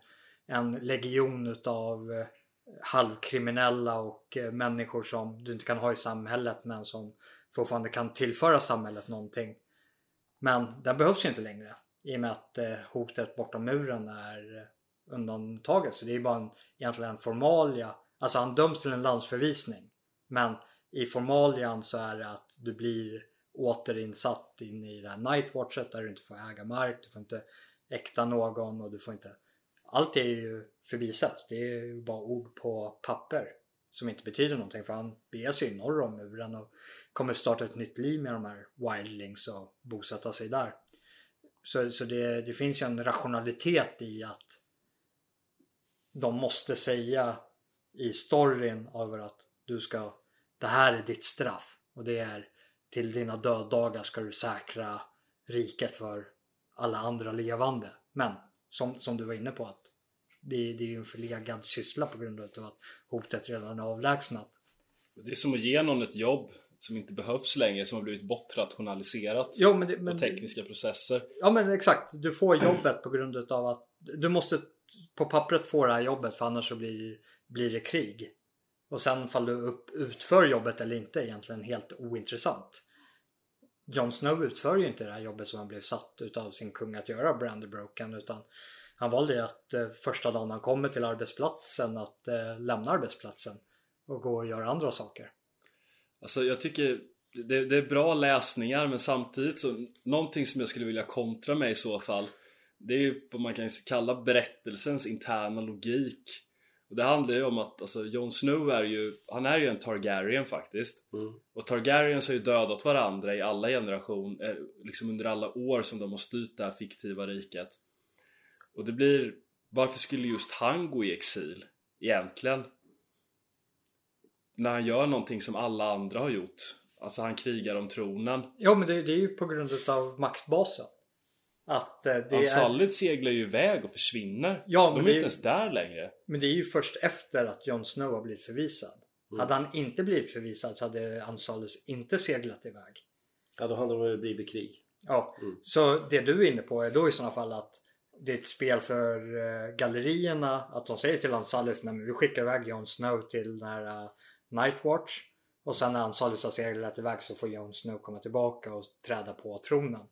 Speaker 1: en legion utav äh, halvkriminella och människor som du inte kan ha i samhället men som fortfarande kan tillföra samhället någonting. Men den behövs ju inte längre i och med att eh, hotet bortom muren är undantaget. Så det är bara en, egentligen en formalia. Alltså han döms till en landsförvisning. Men i formalian så är det att du blir återinsatt in i det här Nightwatchet där du inte får äga mark, du får inte äkta någon och du får inte... Allt är ju förbisett. Det är ju bara ord på papper som inte betyder någonting för han beger sig ju norr om muren och kommer starta ett nytt liv med de här wildlings och bosätta sig där. Så, så det, det finns ju en rationalitet i att de måste säga i storyn över att du ska det här är ditt straff och det är till dina döddagar ska du säkra riket för alla andra levande. Men som, som du var inne på att det, det är ju en förlegad syssla på grund av att hotet redan är avlägsnat.
Speaker 2: Det är som att ge någon ett jobb som inte behövs längre, som har blivit bortrationaliserat.
Speaker 1: Jo, men det, men,
Speaker 2: och tekniska processer.
Speaker 1: Ja men exakt. Du får jobbet på grund av att du måste på pappret få det här jobbet för annars så blir, blir det krig. Och sen fall du upp, utför jobbet eller inte är egentligen helt ointressant. Jon Snow utför ju inte det här jobbet som han blev satt utav sin kung att göra, Brandybroken, utan han valde ju att eh, första dagen han kommer till arbetsplatsen att eh, lämna arbetsplatsen och gå och göra andra saker.
Speaker 2: Alltså jag tycker det, det är bra läsningar men samtidigt så Någonting som jag skulle vilja kontra med i så fall Det är ju vad man kan kalla berättelsens interna logik och Det handlar ju om att alltså, Jon Snow är ju Han är ju en Targaryen faktiskt
Speaker 3: Mm.
Speaker 2: Och Targaryens har ju dödat varandra i alla generationer Liksom under alla år som de har styrt det här fiktiva riket Och det blir Varför skulle just han gå i exil? Egentligen när han gör någonting som alla andra har gjort. Alltså han krigar om tronen.
Speaker 1: Ja men det, det är ju på grund utav maktbasen. Att eh, det är...
Speaker 2: Ansalid seglar ju iväg och försvinner.
Speaker 1: Ja,
Speaker 2: De
Speaker 1: men
Speaker 2: är
Speaker 1: det är-
Speaker 2: inte ens där längre.
Speaker 1: Men det är ju först efter att Jon Snow har blivit förvisad.
Speaker 3: Mm.
Speaker 1: Hade han inte blivit förvisad så hade Ansalus inte seglat iväg.
Speaker 3: Ja, då hade det blivit krig.
Speaker 1: Ja,
Speaker 3: Mm.
Speaker 1: så det du är inne på är då i sådana fall att det är ett spel för eh, gallerierna att de säger till Ansalus nej men vi skickar iväg Jon Snow till den här eh, Nightwatch och sen när Ansalus har seglat iväg så får Jon Snow komma tillbaka och träda på tronen.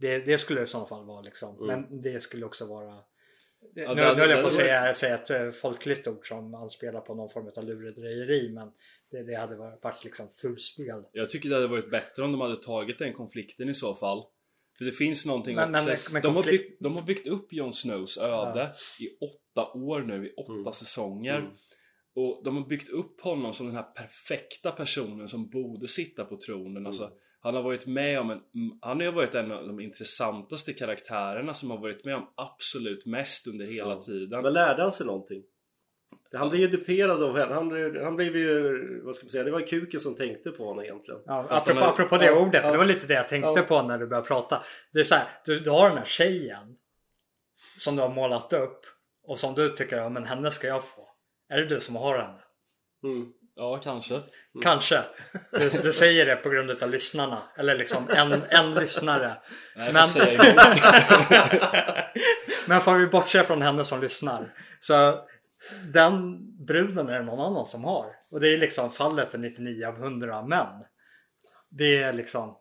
Speaker 1: Det, det skulle i sådana fall vara liksom.
Speaker 3: Mm.
Speaker 1: Men det skulle också vara
Speaker 2: Ja,
Speaker 1: nu, höll jag på att säga, säga ett eh, folkligt ord som anspelar på någon form av lurendrejeri men det, det hade varit, varit liksom fullspel.
Speaker 2: Jag tycker det hade varit bättre om de hade tagit den konflikten i så fall. För det finns någonting
Speaker 1: Men- men-
Speaker 2: också.
Speaker 1: men
Speaker 2: de, har byggt, de har byggt upp Jon Snows öde i åtta år nu, i åtta
Speaker 3: Mm.
Speaker 2: säsonger.
Speaker 3: Mm.
Speaker 2: Och de har byggt upp honom som den här perfekta personen som borde sitta på tronen.
Speaker 3: Mm.
Speaker 2: Alltså, han har varit med om en, mm, Han har ju varit en av de intressantaste karaktärerna som har varit med om absolut mest under hela
Speaker 3: Ja.
Speaker 2: tiden.
Speaker 3: Men lärde han sig någonting? Han blev ju duperad av henne. Han, blev- han blev ju, vad ska man säga, det var kuken som tänkte på honom egentligen.
Speaker 1: Ja, apropå,
Speaker 2: har-
Speaker 1: apropå det
Speaker 3: ja,
Speaker 1: ordet, för
Speaker 3: ja.
Speaker 1: det var lite det jag tänkte
Speaker 3: Ja.
Speaker 1: på när du började prata. Det är så här, du, du har den här tjejen som du har målat upp och som du tycker, ja men henne ska jag få. Är det du som har henne?
Speaker 3: Mm.
Speaker 2: Ja, kanske.
Speaker 1: Kanske. Du, *laughs* du säger det på grund av lyssnarna. Eller liksom en, en lyssnare.
Speaker 2: Nej,
Speaker 1: Men-. *laughs* Men får vi bortse från henne som lyssnar. Så den bruden är det någon annan som har. Och det är liksom fallet för 99 av 100 män. Det är liksom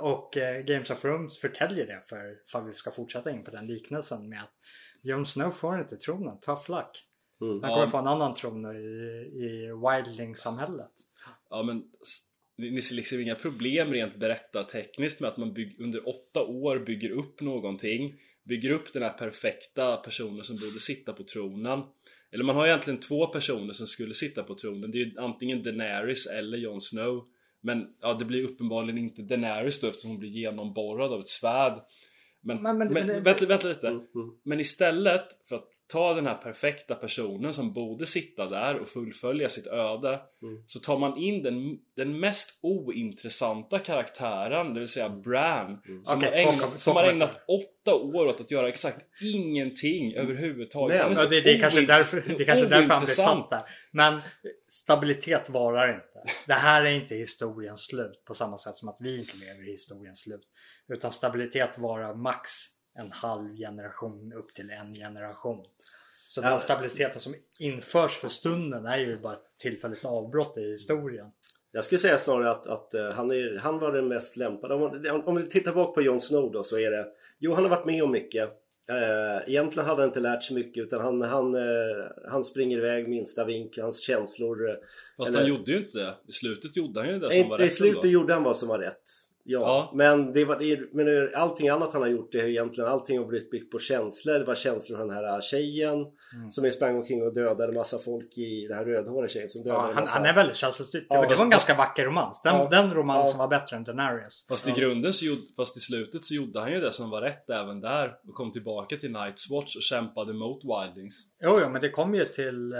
Speaker 1: och eh, Games of Thrones förtäljer det för för vi ska fortsätta in på den liknelsen med att Jon Snow får inte tronen, tough luck.
Speaker 3: Mm.
Speaker 1: Han
Speaker 2: Ja.
Speaker 1: kommer få en annan tron i, i Wildling-samhället.
Speaker 2: Ja men ni ser liksom inga problem rent berättartekniskt med att man bygg, under åtta år bygger upp någonting Bygger upp den här perfekta personen som borde sitta på tronen Eller man har egentligen två personer som skulle sitta på tronen Det är ju antingen Daenerys eller Jon Snow Men ja, det blir uppenbarligen inte Daenerys då eftersom hon blir genomborrad av ett svärd Men,
Speaker 1: Men- men-
Speaker 2: men,
Speaker 1: men-
Speaker 2: vänta, vänta lite
Speaker 3: Mm, mm.
Speaker 2: Men istället för att ta den här perfekta personen som borde sitta där och fullfölja sitt öde
Speaker 3: Mm.
Speaker 2: Så tar man in den, den mest ointressanta karaktären, det vill säga Bran Som,
Speaker 1: Okej,
Speaker 2: har,
Speaker 1: kom-
Speaker 2: ägnat,
Speaker 1: två
Speaker 2: som har ägnat åtta år åt att göra exakt ingenting överhuvudtaget är
Speaker 1: Ja,
Speaker 2: så
Speaker 1: det, det är kanske därför, det är kanske därför han blir satt där. Men stabilitet varar inte. Det här är inte historiens slut på samma sätt som att vi inte lever i historiens slut. Utan stabilitet varar max en halv generation upp till en generation. Så
Speaker 3: Ja.
Speaker 1: den stabiliteten som införs för stunden är ju bara ett tillfälligt avbrott i historien.
Speaker 3: Jag skulle säga snarare att, att eh, han, är, han var den mest lämpade. Om, om vi tittar bak på Jon Snow då så är det Jo, han har varit med om mycket. Eh, egentligen hade han inte lärt sig mycket utan han, han, eh, han springer iväg minsta vink, hans känslor.
Speaker 2: Fast
Speaker 3: Eller-
Speaker 2: han gjorde ju inte det. I slutet gjorde han ju det som
Speaker 3: Nej,
Speaker 2: var
Speaker 3: I
Speaker 2: rätt
Speaker 3: slutet
Speaker 2: ändå.
Speaker 3: gjorde han vad som var rätt. Ja,
Speaker 2: Ja.
Speaker 3: men, det var, det, men allting annat han har gjort det är egentligen allting har blivit byggt på känslor. Det var känslor för den här tjejen
Speaker 1: Mm.
Speaker 3: som är sprang omkring och dödade massa folk i den här rödhåriga tjejen som dödade
Speaker 1: Ja,
Speaker 3: en
Speaker 1: han,
Speaker 3: massa...
Speaker 1: han är väldigt känslostyrd.
Speaker 3: Ja,
Speaker 1: det var en ganska vacker romans. Den,
Speaker 3: Ja.
Speaker 1: den romansen
Speaker 3: Ja.
Speaker 1: var bättre än Daenerys.
Speaker 2: Fast i grunden så gjorde, fast i slutet så gjorde han ju det som var rätt även där och kom tillbaka till Night's Watch och kämpade mot Wildings.
Speaker 1: Jo, jo, men det kom ju till... Eh,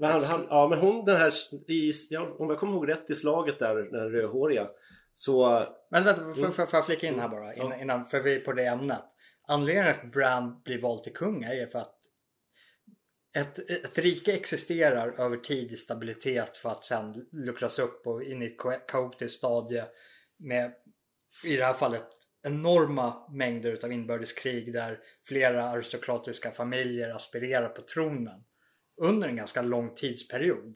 Speaker 3: Men han, han, ja men hon den här, i, ja, om jag kommer ihåg rätt i slaget där, den rödhåriga. Så
Speaker 1: Men vänta, får, får, får jag flika in här bara? Innan, innan, för vi är på det ämnet. Anledningen att Bran blir vald till kung är för att ett, ett rike existerar över tid i stabilitet för att sen luckras upp och in i ett ka- kaotiskt stadie med i det här fallet enorma mängder utav inbördeskrig där flera aristokratiska familjer aspirerar på tronen under en ganska lång tidsperiod.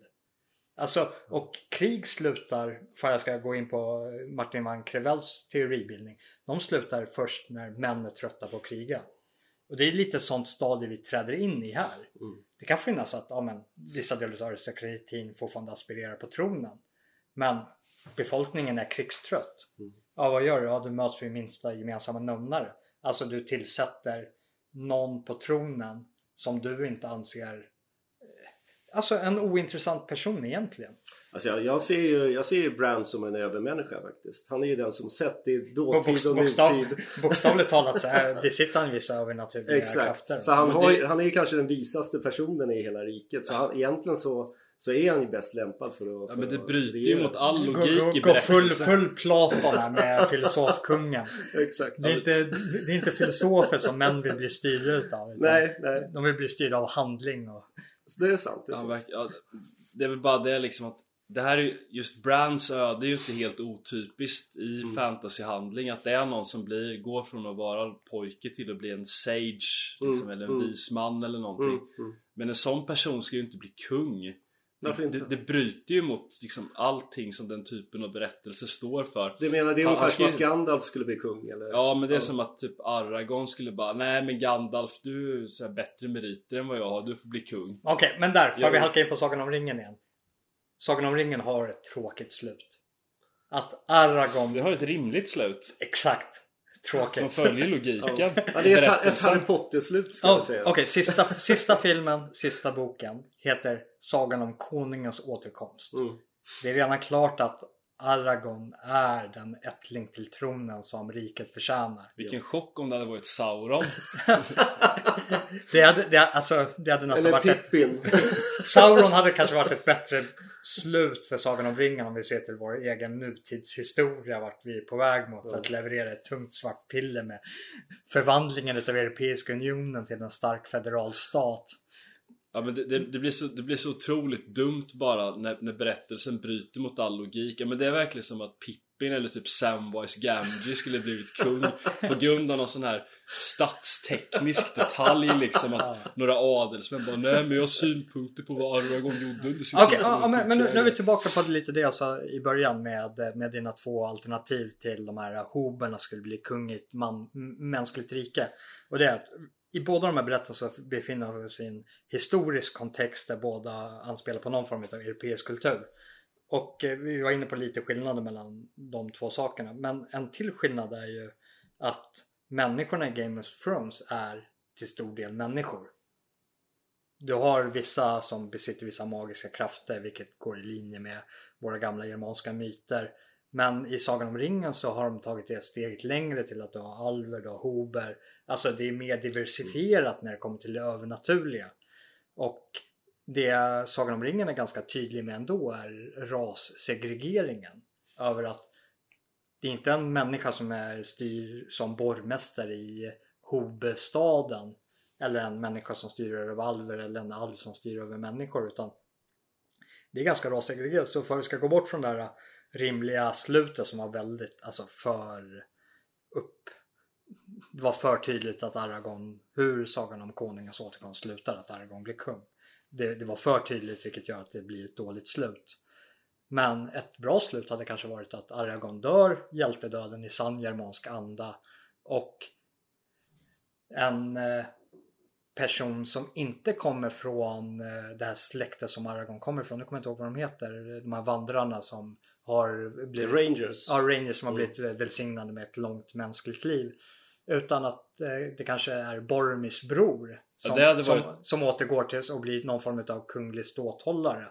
Speaker 1: Alltså, och krig slutar, för jag ska gå in på Martin van Crevells teoribildning. De slutar först när män är trötta på att kriga. Och det är lite sånt stadie vi träder in i här. Det kan finnas att ja, men, vissa delar av aristokratin fortfarande aspirerar på tronen. Men befolkningen är krigstrött. Ja, vad gör du? Ja, du möts vid minsta gemensamma nämnare. Alltså du tillsätter någon på tronen som du inte anser Alltså en ointressant person egentligen.
Speaker 3: alltså jag, jag ser ju jag ser ju Bran som en övermänniska faktiskt. Han är ju den som sett i dåtid och
Speaker 1: bokstav,
Speaker 3: nutid.
Speaker 1: bokstavligt talat så är, besitter han vissa övernaturliga
Speaker 3: Exakt.
Speaker 1: krafter.
Speaker 3: Så han, har,
Speaker 2: det-
Speaker 3: han är ju kanske den visaste personen i hela riket. Så han, egentligen så, så är han ju bäst lämpad för att
Speaker 2: Ja
Speaker 3: för
Speaker 2: men det
Speaker 3: att
Speaker 2: bryter ju mot all
Speaker 1: Gå,
Speaker 2: logik
Speaker 1: gå,
Speaker 2: i
Speaker 1: gå full, full Platon här med filosofkungen.
Speaker 3: Exakt.
Speaker 1: Det är, inte, det är inte filosofer som män vill bli styrda utav. utan
Speaker 3: Nej, nej.
Speaker 1: De vill bli styrda av handling. Och,
Speaker 3: Så det är sant. Det är
Speaker 2: Ja,
Speaker 3: sant.
Speaker 2: verk- ja, det är väl bara det liksom att det här är ju, just Brands öde är ju inte helt otypiskt i
Speaker 3: Mm.
Speaker 2: fantasyhandling att det är någon som blir, går från att vara pojke till att bli en sage liksom,
Speaker 3: Mm,
Speaker 2: eller en
Speaker 3: mm.
Speaker 2: vis man eller någonting
Speaker 3: Mm, mm.
Speaker 2: Men en sån person ska ju inte bli kung
Speaker 3: Varför
Speaker 2: det,
Speaker 3: inte?
Speaker 2: det, det bryter ju mot liksom, allting som den typen av berättelse står för
Speaker 3: Du menar det är ungefär
Speaker 2: han
Speaker 3: som att Gandalf skulle bli kung eller?
Speaker 2: Ja men det är som att typ Aragorn skulle bara Nej men Gandalf du här bättre meriter än vad jag har, du får bli kung
Speaker 1: Okej, men där får vi halka in på Sagan om ringen igen. Sagan om ringen har ett tråkigt slut. Att Aragorn...
Speaker 2: Det har ett rimligt slut
Speaker 1: Exakt. Tråkigt.
Speaker 2: Som följer logiken
Speaker 3: Ja,
Speaker 2: i
Speaker 3: det är ett. Harry Potter-slut ska
Speaker 1: Ja,
Speaker 3: jag säga.
Speaker 1: Okej, sista, sista filmen, sista boken heter Sagan om konungens återkomst.
Speaker 3: Mm.
Speaker 1: Det är redan klart att Aragorn är den ättling till tronen som riket förtjänar.
Speaker 2: Vilken chock om det hade varit Sauron *laughs*
Speaker 1: Det hade, det, alltså, det hade nästan
Speaker 3: Eller
Speaker 1: varit ett,
Speaker 3: Pippin. *laughs*
Speaker 1: Sauron hade kanske varit ett bättre slut för Sagan om ringen om vi ser till vår egen nutidshistoria vart vi är på väg mot för att leverera ett tungt svart piller med förvandlingen utav Europeiska unionen till en stark federal stat.
Speaker 2: Ja men det, det, det, blir så, det blir så otroligt dumt bara när, när berättelsen bryter mot all logik ja, men det är verkligen som att Pippin eller typ Samwise Gamgee skulle blivit kung På grund av någon sån här statsteknisk detalj liksom att några adelsmän bara Nej men jag har synpunkter på vad Aragorn gjorde under sin som
Speaker 1: ja, men, men nu, nu är vi
Speaker 2: kungsägare."
Speaker 1: tillbaka på lite det jag sa i början med, med dina två alternativ till de här hoberna skulle bli kung i ett man, mänskligt rike. Och det är att i båda de här berättelserna befinner vi oss i en historisk kontext där båda anspelar på någon form av europeisk kultur. Och eh, vi var inne på lite skillnader mellan de två sakerna. Men en till skillnad är ju att människorna i Game of Thrones är till stor del människor. Du har vissa som besitter vissa magiska krafter vilket går i linje med våra gamla germanska myter. Men i Sagan om ringen så har de tagit det steget längre till att du har alver, du har hober. Alltså det är mer diversifierat när det kommer till det övernaturliga. Och det Sagan om ringen är ganska tydlig med ändå är rassegregeringen. Över att det är inte en människa som är styr som borgmästare i Hobestaden. Eller en människa som styr över alver eller en alv som styr över människor. Utan det är ganska rassegregerat. Så för att vi ska gå bort från det här rimliga slutet som var väldigt, alltså för upp. Det var för tydligt att Aragorn, hur Sagan om Konungens återkomst slutar, att Aragorn blir kung. Det, det var för tydligt vilket gör att det blir ett dåligt slut. Men ett bra slut hade kanske varit att Aragorn dör hjältedöden i sann germansk anda och en eh, person som inte kommer från eh, det här släktet som Aragorn kommer ifrån. Nu kommer jag inte ihåg vad de heter. De här vandrarna som har blivit,
Speaker 3: Rangers.
Speaker 1: ja, Rangers som har blivit välsignade med ett långt mänskligt liv. Utan att eh, det kanske är Boromirs bror som,
Speaker 2: Ja, det hade
Speaker 1: som,
Speaker 2: varit-
Speaker 1: som återgår till och blir någon form av kunglig ståthållare.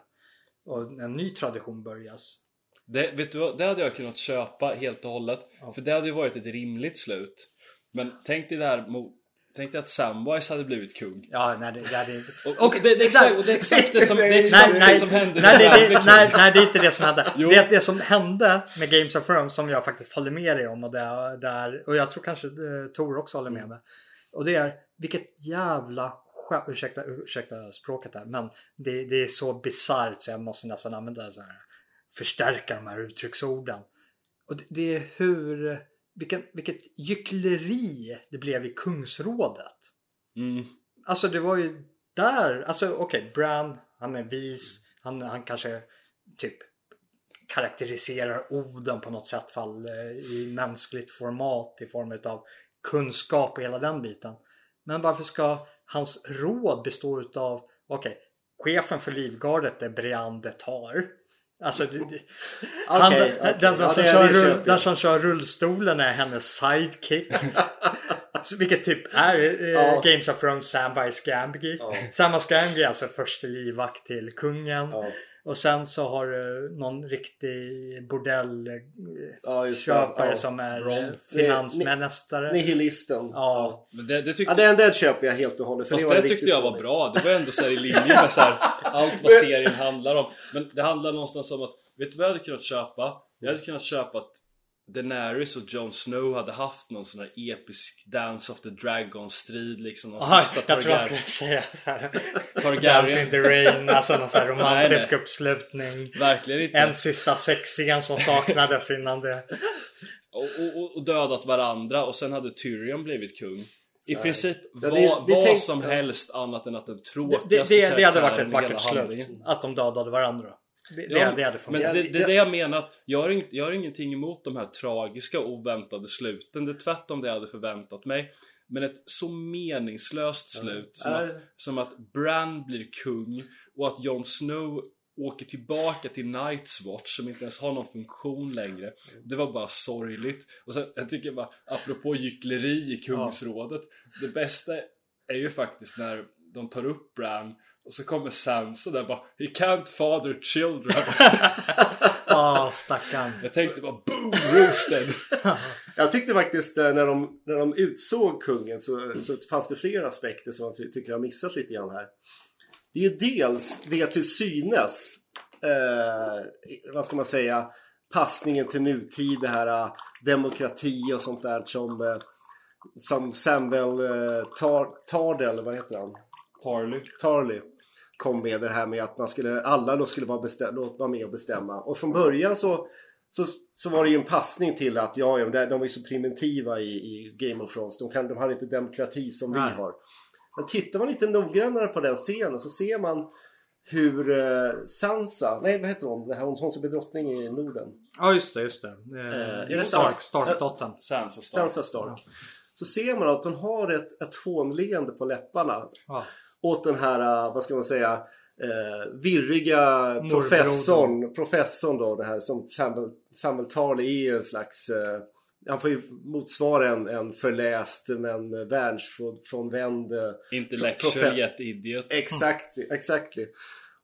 Speaker 1: Och en ny tradition börjas.
Speaker 2: Det, vet du vad, det hade jag kunnat köpa helt och hållet.
Speaker 1: Ja.
Speaker 2: För det hade ju varit ett rimligt slut. Men tänk dig där mo- Tänk dig att Samwise hade blivit kung.
Speaker 1: Ja, nej det, det är inte...
Speaker 2: Och, och det, det, exakt, och det är exakt det som, det exakt
Speaker 1: Nej, nej,
Speaker 2: det som hände
Speaker 1: nej, det, det, *laughs* nej, nej, det är inte det som hände.
Speaker 2: Jo.
Speaker 1: Det, det som hände med Games of Thrones som jag faktiskt håller med dig om och, det, där, och jag tror kanske eh, Tor också håller med mig. Och det är vilket jävla ursäkta, ursäkta språket där, men det, det är så bisarrt så jag måste nästan använda så här förstärka de här uttrycksorden. Och det, det är hur, vilken, vilket gyckleri det blev i kungsrådet.
Speaker 2: Mm.
Speaker 1: Alltså det var ju där, alltså okej, Bran, han är vis, han, han kanske typ karaktäriserar orden på något sätt fall eh, i mänskligt format i form av kunskap och hela den biten. Men varför ska hans råd bestå utav, okej, chefen för livgardet är Brian de Tar. Alltså, det- han,
Speaker 3: Okej,
Speaker 1: den, den,
Speaker 3: Ja,
Speaker 1: som
Speaker 3: det-
Speaker 1: kör, den som kör rullstolen är hennes sidekick. *laughs* Så vilket typ är eh,
Speaker 3: Ja.
Speaker 1: Games of Thrones Samwise Gamgee.
Speaker 3: Ja.
Speaker 1: Samwise Gamgee är alltså förste livvakt till kungen.
Speaker 3: Ja,
Speaker 1: Och sen så har du någon riktig bordellköpare
Speaker 3: ja det. Ja.
Speaker 1: som är
Speaker 2: Ron.
Speaker 1: eh, finansmästare.
Speaker 3: Nihilisten.
Speaker 1: Ja.
Speaker 2: Men det, det tyckte
Speaker 3: Ja, den, den köper jag helt och hållet. För
Speaker 2: Fast
Speaker 3: var
Speaker 2: det
Speaker 3: riktigt
Speaker 2: tyckte jag var bra. Det var ändå så här i linje med så här, allt vad *laughs* serien handlar om. Men det handlar någonstans om att, vet du vad jag hade kunnat köpa? Jag hade kunnat köpa att Daenerys och Jon Snow hade haft någon sån här episk Dance of the Dragon strid liksom. Någon
Speaker 1: Aha,
Speaker 2: sista
Speaker 1: jag tror jag
Speaker 2: Targaryen-
Speaker 1: skulle säga så här. Dance
Speaker 2: Targaryen.
Speaker 1: in the rain, alltså någon sån här *laughs* romantisk
Speaker 2: Nej,
Speaker 1: uppslutning.
Speaker 2: Verkligen inte.
Speaker 1: En sista sexingen som saknades innan det.
Speaker 2: Och, och, och dödat varandra och sen hade Tyrion blivit kung. I princip
Speaker 3: Ja,
Speaker 2: vad,
Speaker 3: det- det
Speaker 2: vad
Speaker 3: tänk-
Speaker 2: som
Speaker 3: ja.
Speaker 2: helst annat än att den
Speaker 1: Det,
Speaker 2: tråkigaste
Speaker 1: det, det hade varit ett vackert slut.
Speaker 2: handlingen.
Speaker 1: Att de dödade varandra. Det, det,
Speaker 2: Ja,
Speaker 1: det hade
Speaker 2: Men det, det är det jag menar att jag har, ing, jag har ingenting emot de här tragiska oväntade sluten. Det är tvärtom det jag hade förväntat mig. Men ett så meningslöst slut som, att, som att Bran blir kung och att Jon Snow åker tillbaka till Night's Watch som inte ens har någon funktion längre. Det var bara sorgligt. Och sen, jag tycker bara, apropå gyckleri i Kungsrådet. Det bästa är ju faktiskt när de tar upp Bran och så kommer Sansa där bara He can't father children. *laughs* *laughs*
Speaker 1: Ja, stackarn.
Speaker 2: Jag tänkte bara boom roasted. *laughs*
Speaker 3: Jag tyckte faktiskt eh, när de, när de utsåg kungen så, så fanns det flera aspekter som jag ty- tycker jag har missat lite grann här. Det är ju dels det till synes, eh, vad ska man säga, passningen till nutid, det här eh, demokrati och sånt där som, eh, som Samuel eh, Tar, vad heter han?
Speaker 2: Tarly.
Speaker 3: Tarly kom med det här med att man skulle, alla då skulle vara, bestäm, vara med och bestämma. Och från början så, så, så var det ju en passning till att ja, ja de de är så primitiva i, i Game of Thrones. De, kan, de har inte demokrati som
Speaker 1: Nej.
Speaker 3: vi har. Men tittar man lite noggrannare på den scenen så ser man hur eh, Sansa, nej vad heter hon? Det här, hon, hon som är drottning i Norden.
Speaker 1: Ja, just det, just det.
Speaker 3: Eh,
Speaker 1: Eh, Stark? Stark-dottern.
Speaker 2: Sansa Stark.
Speaker 3: Sansa Stark. Så ser man att hon har ett, ett hånleende på läpparna.
Speaker 1: Ja.
Speaker 3: Åt den här, uh, vad ska man säga, uh, virriga professorn, professorn då, det här som Samuel, Samuel Tarly är en slags uh, han får ju motsvara en, en förläst men världsfrånvänd uh,
Speaker 2: Intellectual yet idiot.
Speaker 3: Exakt, exactly.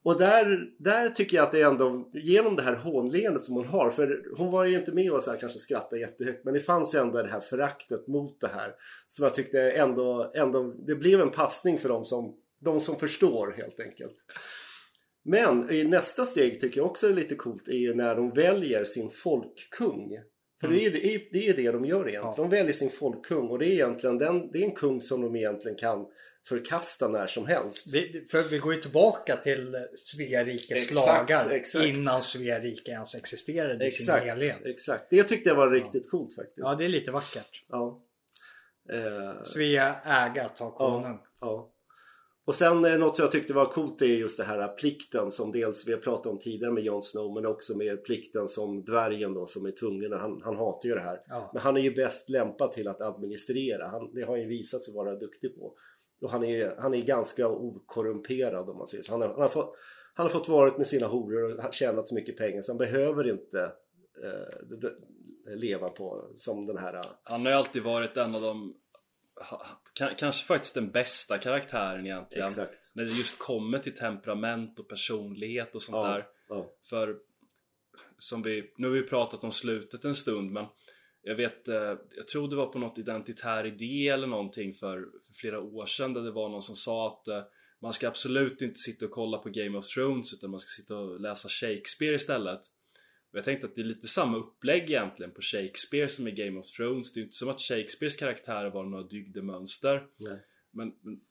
Speaker 3: Och där, där tycker jag att det är ändå genom det här hånleendet som hon har. För hon var ju inte med och så här, kanske skrattade jättehögt. Men det fanns ändå det här föraktet mot det här. Som jag tyckte ändå, ändå det blev en passning för dem som, de som förstår helt enkelt. Men i nästa steg tycker jag också är lite coolt är ju när de väljer sin folkkung. För det, är, det, är, det är det de gör egentligen.
Speaker 1: Ja.
Speaker 3: De väljer sin folkkung och det är egentligen den, det är en kung som de egentligen kan förkasta när som helst.
Speaker 1: Det- för vi går ju tillbaka till Svea rikes
Speaker 3: Exakt,
Speaker 1: lagar
Speaker 3: exakt.
Speaker 1: innan Svea rike ens existerade i sin
Speaker 3: Exakt,
Speaker 1: helhet.
Speaker 3: exakt. Det tyckte jag var riktigt coolt faktiskt.
Speaker 1: Ja, det är lite vackert.
Speaker 3: Ja. Eh,
Speaker 1: Svea äga ta konung.
Speaker 3: ja. Och sen eh, något som jag tyckte var coolt är just det här plikten som dels vi har pratat om tidigare med Jon Snow men också med plikten som dvärgen då som är tvungen. Han, han hatar ju det här.
Speaker 1: Ja.
Speaker 3: Men han är ju bäst lämpad till att administrera. Han, det har han ju visat sig vara duktig på. Och han är, han är ganska okorrumperad om man säger så. Han har, han har, fått, han har fått varit med sina horor och tjänat så mycket pengar så han behöver inte eh, leva på som den här
Speaker 2: Han har ju alltid varit en av de Kanske faktiskt den bästa karaktären egentligen
Speaker 3: Exakt.
Speaker 2: När det just kommer till temperament och personlighet och sånt
Speaker 3: Ja,
Speaker 2: där
Speaker 3: ja.
Speaker 2: För som vi, nu har vi pratat om slutet en stund men jag vet, eh, jag tror det var på något identitär idé eller någonting för, för flera år sedan där det var någon som sa att eh, man ska absolut inte sitta och kolla på Game of Thrones utan man ska sitta och läsa Shakespeare istället. Jag tänkte att det är lite samma upplägg egentligen på Shakespeare som i Game of Thrones. Det är inte som att Shakespeares karaktärer var några dygdemönster.
Speaker 3: Nej.
Speaker 2: Men, men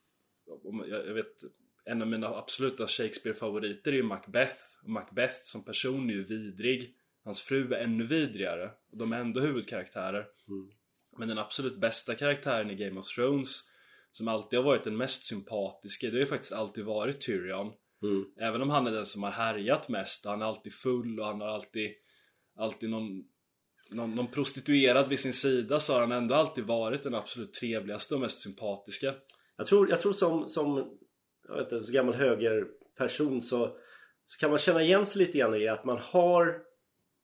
Speaker 2: jag vet, en av mina absoluta Shakespeare-favoriter är ju Macbeth. Och Macbeth som person är ju vidrig. Hans fru är ännu vidrigare. Och de är ändå huvudkaraktärer.
Speaker 3: Mm.
Speaker 2: Men den absolut bästa karaktären i Game of Thrones som alltid har varit den mest sympatiska, det har ju faktiskt alltid varit Tyrion.
Speaker 3: Mm.
Speaker 2: Även om han är den som har härjat mest han är alltid full och han har alltid Alltid någon någon, någon prostituerad vid sin sida så har han ändå alltid varit den absolut trevligaste och mest sympatiska.
Speaker 3: Jag tror, jag tror som, som jag vet inte, så gammal högerperson så, så kan man känna igen sig lite grann i att man har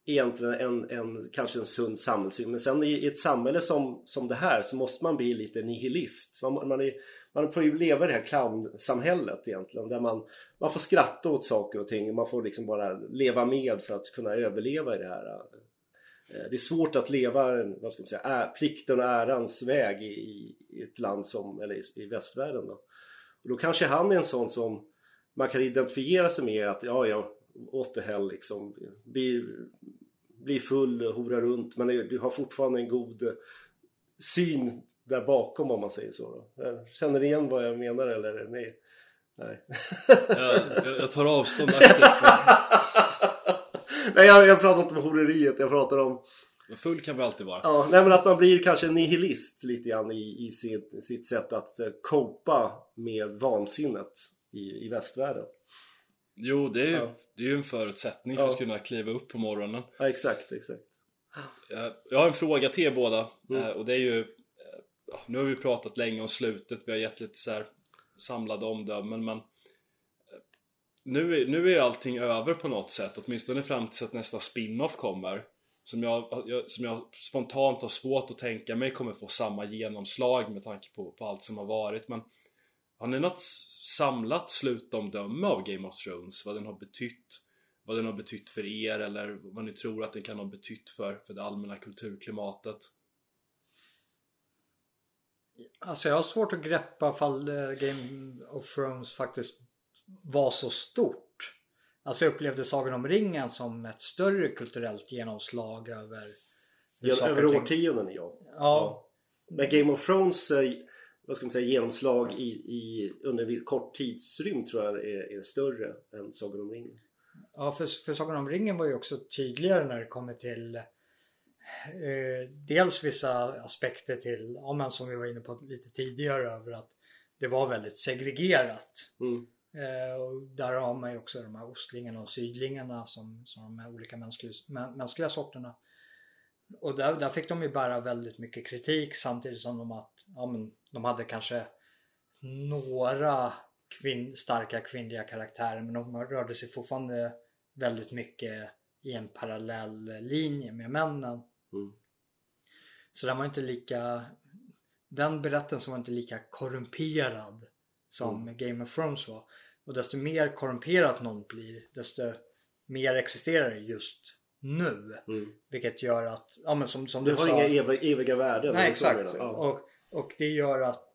Speaker 3: egentligen en, en kanske en sund samhällssyn men sen i, i ett samhälle som, som det här så måste man bli lite nihilist. Man, man, är, man får ju leva i det här clownsamhället egentligen där man, man får skratta åt saker och ting man får liksom bara leva med för att kunna överleva i det här. Eh, det är svårt att leva vad ska man säga, plikten och ärans väg i, i, ett land som, eller i, i västvärlden då. Och då kanske han är en sån som man kan identifiera sig med att ja, ja, åt det hell liksom. Bli, bli full, hora runt men du har fortfarande en god syn där bakom om man säger så. Då. Eh, Känner ni igen vad jag menar eller? Nej. Nej.
Speaker 2: Jag, jag, tar avstånd *laughs* aktivt
Speaker 3: Nej jag, jag pratar inte om horeriet, jag pratar om
Speaker 2: men full kan vi alltid vara.
Speaker 3: Ja, nej men att man blir kanske nihilist lite grann i, i sitt, sitt sätt att eh, copa med vansinnet i, i västvärlden.
Speaker 2: Jo, det är ju,
Speaker 3: Ja.
Speaker 2: det är ju en förutsättning för
Speaker 3: Ja.
Speaker 2: att kunna kliva upp på morgonen.
Speaker 3: Ja, exakt, exakt.
Speaker 2: Eh, Jag har en fråga till er båda
Speaker 3: Mm.
Speaker 2: eh, och det är ju eh, ja, Nu har vi pratat länge om slutet, vi har gett lite så här samlade omdömen men eh, nu är, nu är allting över på något sätt, åtminstone fram tills att nästa spin-off kommer som jag, jag, som jag spontant har svårt att tänka mig kommer få samma genomslag med tanke på, på allt som har varit men Har ni något samlat slutomdöme av Game of Thrones? Vad den har betytt? Vad den har betytt för er eller vad ni tror att den kan ha betytt för, för det allmänna kulturklimatet?
Speaker 1: Alltså jag har svårt att greppa fall eh, Game of Thrones faktiskt var så stort. Alltså jag upplevde Sagan om ringen som ett större kulturellt genomslag över
Speaker 3: Över årtionden ja.
Speaker 1: Ja,
Speaker 3: Men Game of Thrones eh, vad ska man säga, genomslag i, i, under en kort tidsrymd tror jag är, är större än Sagan om ringen.
Speaker 1: ja för, för Sagan om ringen var ju också tydligare när det kommer till eh, dels vissa aspekter till, ja men som vi var inne på lite tidigare över att det var väldigt segregerat.
Speaker 3: Mm.
Speaker 1: Eh, och där har man ju också de här ostlingarna och sydlingarna som, som de här olika mänskliga, mä, mänskliga sorterna. Och där, där fick de ju bära väldigt mycket kritik samtidigt som de, att, ja, men, de hade kanske några kvin starka kvinnliga karaktärer men de rörde sig fortfarande väldigt mycket i en parallell linje med männen.
Speaker 3: Mm.
Speaker 1: Så den var inte lika Den berättelsen var inte lika korrumperad som
Speaker 3: Mm.
Speaker 1: Game of Thrones var. Och desto mer korrumperat någon blir desto mer existerar det just nu.
Speaker 3: Mm.
Speaker 1: Vilket gör att, ja men som, som
Speaker 3: Du
Speaker 1: du,
Speaker 3: har
Speaker 1: sa.
Speaker 3: inga eviga, eviga värden.
Speaker 1: Nej
Speaker 3: det
Speaker 1: exakt.
Speaker 3: Ja.
Speaker 1: Och, och det gör att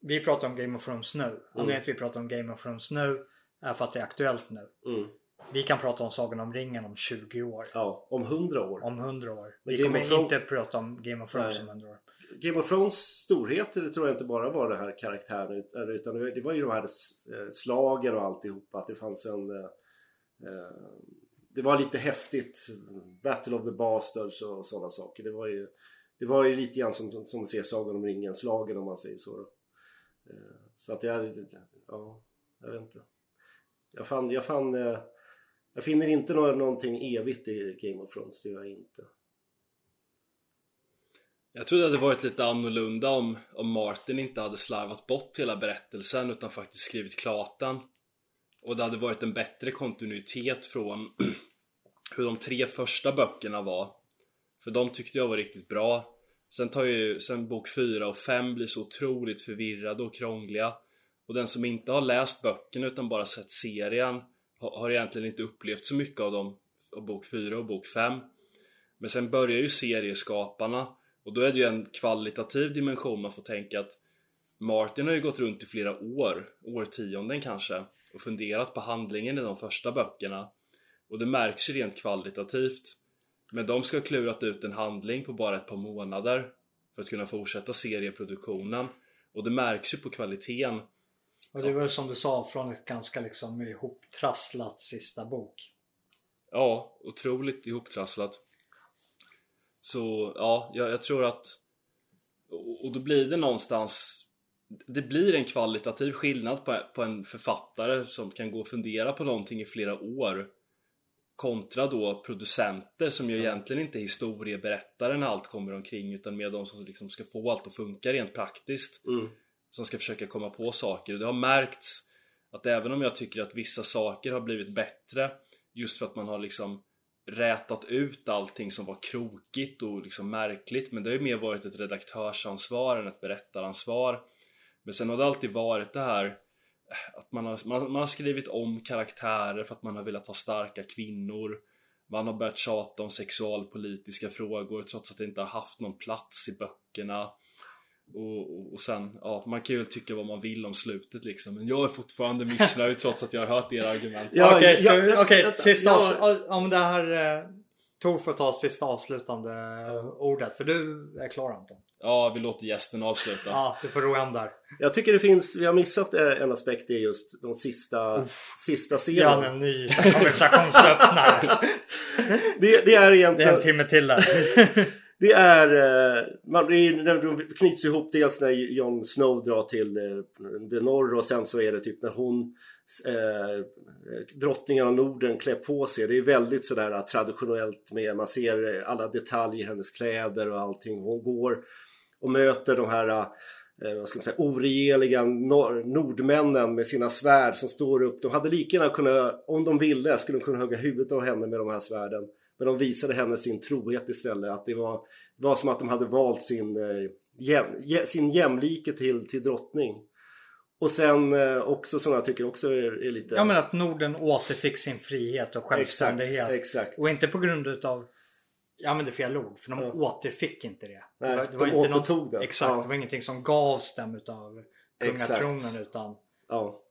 Speaker 1: vi pratar om Game of Thrones nu. Anledningen
Speaker 3: Mm.
Speaker 1: till att vi pratar om Game of Thrones nu är för att det är aktuellt nu.
Speaker 3: Mm.
Speaker 1: Vi kan prata om Sagan om ringen om 20 år.
Speaker 3: ja, om hundra år.
Speaker 1: Om 100 år.
Speaker 3: Men
Speaker 1: Vi
Speaker 3: Game
Speaker 1: kommer
Speaker 3: Thrones-
Speaker 1: inte prata om Game of Thrones
Speaker 3: Nej.
Speaker 1: om 100 år.
Speaker 3: Game of Thrones storheter tror jag inte bara var den här karaktären utan- det var- ju de här eh, slagen och alltihopa. Att det fanns en... eh, eh, Det var lite häftigt. Battle of the Bastards och sådana saker. Det var ju, det var ju lite grann som, som att se Sagan om ringen-slagen om man säger så. Eh, Så att jag... Ja, jag vet inte. Jag fann... Jag, fann, eh, jag finner inte någonting evigt i Game of Thrones. Det gör jag inte.
Speaker 2: Jag tror det hade varit lite annorlunda om, om Martin inte hade slarvat bort hela berättelsen utan faktiskt skrivit klart den. Och det hade varit en bättre kontinuitet från *clears throat* hur de tre första böckerna var. För de tyckte jag var riktigt bra. Sen tar ju, sen bok 4 och 5 blir så otroligt förvirrade och krångliga. Och den som inte har läst böckerna utan bara sett serien har, egentligen inte upplevt så mycket av dem, av bok 4 och bok 5. Men sen börjar ju serieskaparna och då är det ju en kvalitativ dimension man får tänka att Martin har ju gått runt i flera år, årtionden kanske och funderat på handlingen i de första böckerna. Och det märks ju rent kvalitativt. Men de ska ha klurat ut en handling på bara ett par månader för att kunna fortsätta serieproduktionen. Och det märks ju på kvaliteten.
Speaker 1: Och det var som du sa från ett ganska liksom ihoptrasslat sista bok.
Speaker 2: Ja, otroligt ihoptrasslat. Så ja, jag, jag tror att och, då blir det någonstans Det blir en kvalitativ skillnad på, på en författare som kan gå och fundera på någonting i flera år Kontra då producenter som ju egentligen inte är historieberättare när allt kommer omkring utan mer de som liksom ska få allt att funka rent praktiskt
Speaker 3: Mm
Speaker 2: som ska försöka komma på saker. Och det har märkts att även om jag tycker att vissa saker har blivit bättre just för att man har liksom rätat ut allting som var krokigt och liksom märkligt men det har ju mer varit ett redaktörsansvar än ett berättaransvar. Men sen har det alltid varit det här att man har, man, man har skrivit om karaktärer för att man har velat ha starka kvinnor. Man har börjat tjata om sexualpolitiska frågor trots att det inte har haft någon plats i böckerna och, och, och sen, ja man kan ju tycka vad man vill om slutet liksom Men jag är fortfarande missnöjd *laughs* trots att jag har hört era argument
Speaker 3: Ja,
Speaker 1: Okej,
Speaker 3: ja,
Speaker 1: vi-
Speaker 3: ja,
Speaker 1: okej,
Speaker 3: vänta.
Speaker 1: sista
Speaker 3: Ja.
Speaker 1: om det här eh, Tor får ta sista avslutande ordet för du är klar Anton.
Speaker 2: Ja, vi låter gästen avsluta
Speaker 1: Ja, du får ro hem där.
Speaker 3: Jag tycker det finns, vi har missat eh, en aspekt i just de sista, sista
Speaker 1: Gör
Speaker 3: scenen.
Speaker 1: en ny konversationsöppnare. *laughs*
Speaker 3: Det, det är
Speaker 1: Det är
Speaker 3: egentligen,
Speaker 1: en timme till där. *laughs*
Speaker 3: det är, eh, man, det är de knyts ihop dels när Jon Snow drar till eh, det norr och sen så är det typ när hon eh, eh, drottningen av Norden klär på sig. Det är väldigt sådär traditionellt med, man ser alla detaljer i hennes kläder och allting. Hon går och möter de här eh, vad ska man säga, oregeliga nor- nordmännen med sina svärd som står upp. De hade lika gärna kunnat, om de ville, skulle de kunna hugga huvudet av henne med de här svärden. Men de visade henne sin trohet istället. Att det var, det var som att de hade valt sin, eh, jäm, jä, sin jämlike till, till drottning. Och sen eh, också som jag tycker också är, är lite...
Speaker 1: Ja men att Norden återfick sin frihet och självständighet.
Speaker 3: exakt.
Speaker 1: Och inte på grund utav Ja men det är fel ord för de
Speaker 3: Ja.
Speaker 1: återfick inte det.
Speaker 3: Nej,
Speaker 1: det var, det var
Speaker 3: de
Speaker 1: inte något-
Speaker 3: återtog den.
Speaker 1: Exakt,
Speaker 3: Ja.
Speaker 1: det var ingenting som gavs dem utav kungatronen utan
Speaker 3: Ja.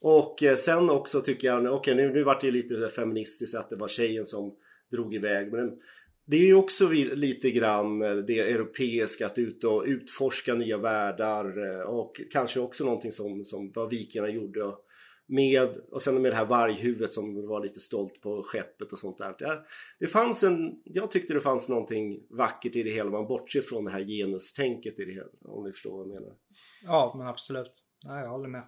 Speaker 3: Och eh, sen också tycker jag, okej nu, nu vart det lite feministiskt att det var tjejen som drog iväg. Men det är ju också lite grann eh, det europeiska att ut och utforska nya världar eh, och kanske också någonting som, som vad vikingarna gjorde. Med, och sen med det här varghuvudet som var lite stolt på skeppet och sånt där. Det fanns en, jag tyckte det fanns någonting vackert i det hela. Man bortser från det här genustänket i det hela. Om ni förstår vad jag menar.
Speaker 1: Ja men absolut. Nej jag håller med.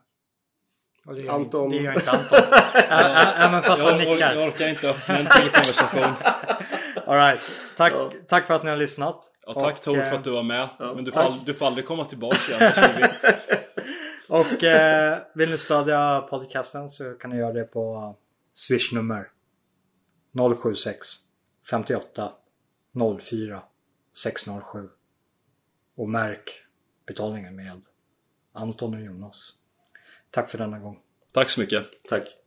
Speaker 1: Det gör,
Speaker 3: Anton.
Speaker 1: Det gör inte Anton. *laughs* Även fast han nickar.
Speaker 2: Jag orkar inte öppna en till konversation. *laughs*
Speaker 1: Alright. Tack,
Speaker 3: ja.
Speaker 1: tack för att ni har lyssnat.
Speaker 2: Ja, tack
Speaker 1: och,
Speaker 2: Tor för eh, att du var med.
Speaker 3: Ja,
Speaker 2: Men du får, du får aldrig komma tillbaka igen. *laughs*
Speaker 1: och eh, vill ni stödja podcasten så kan ni göra det på swishnummer 076 58 04 607. Och märk betalningen med Anton och Jonas. Tack för denna gång.
Speaker 2: Tack så mycket.
Speaker 3: Tack.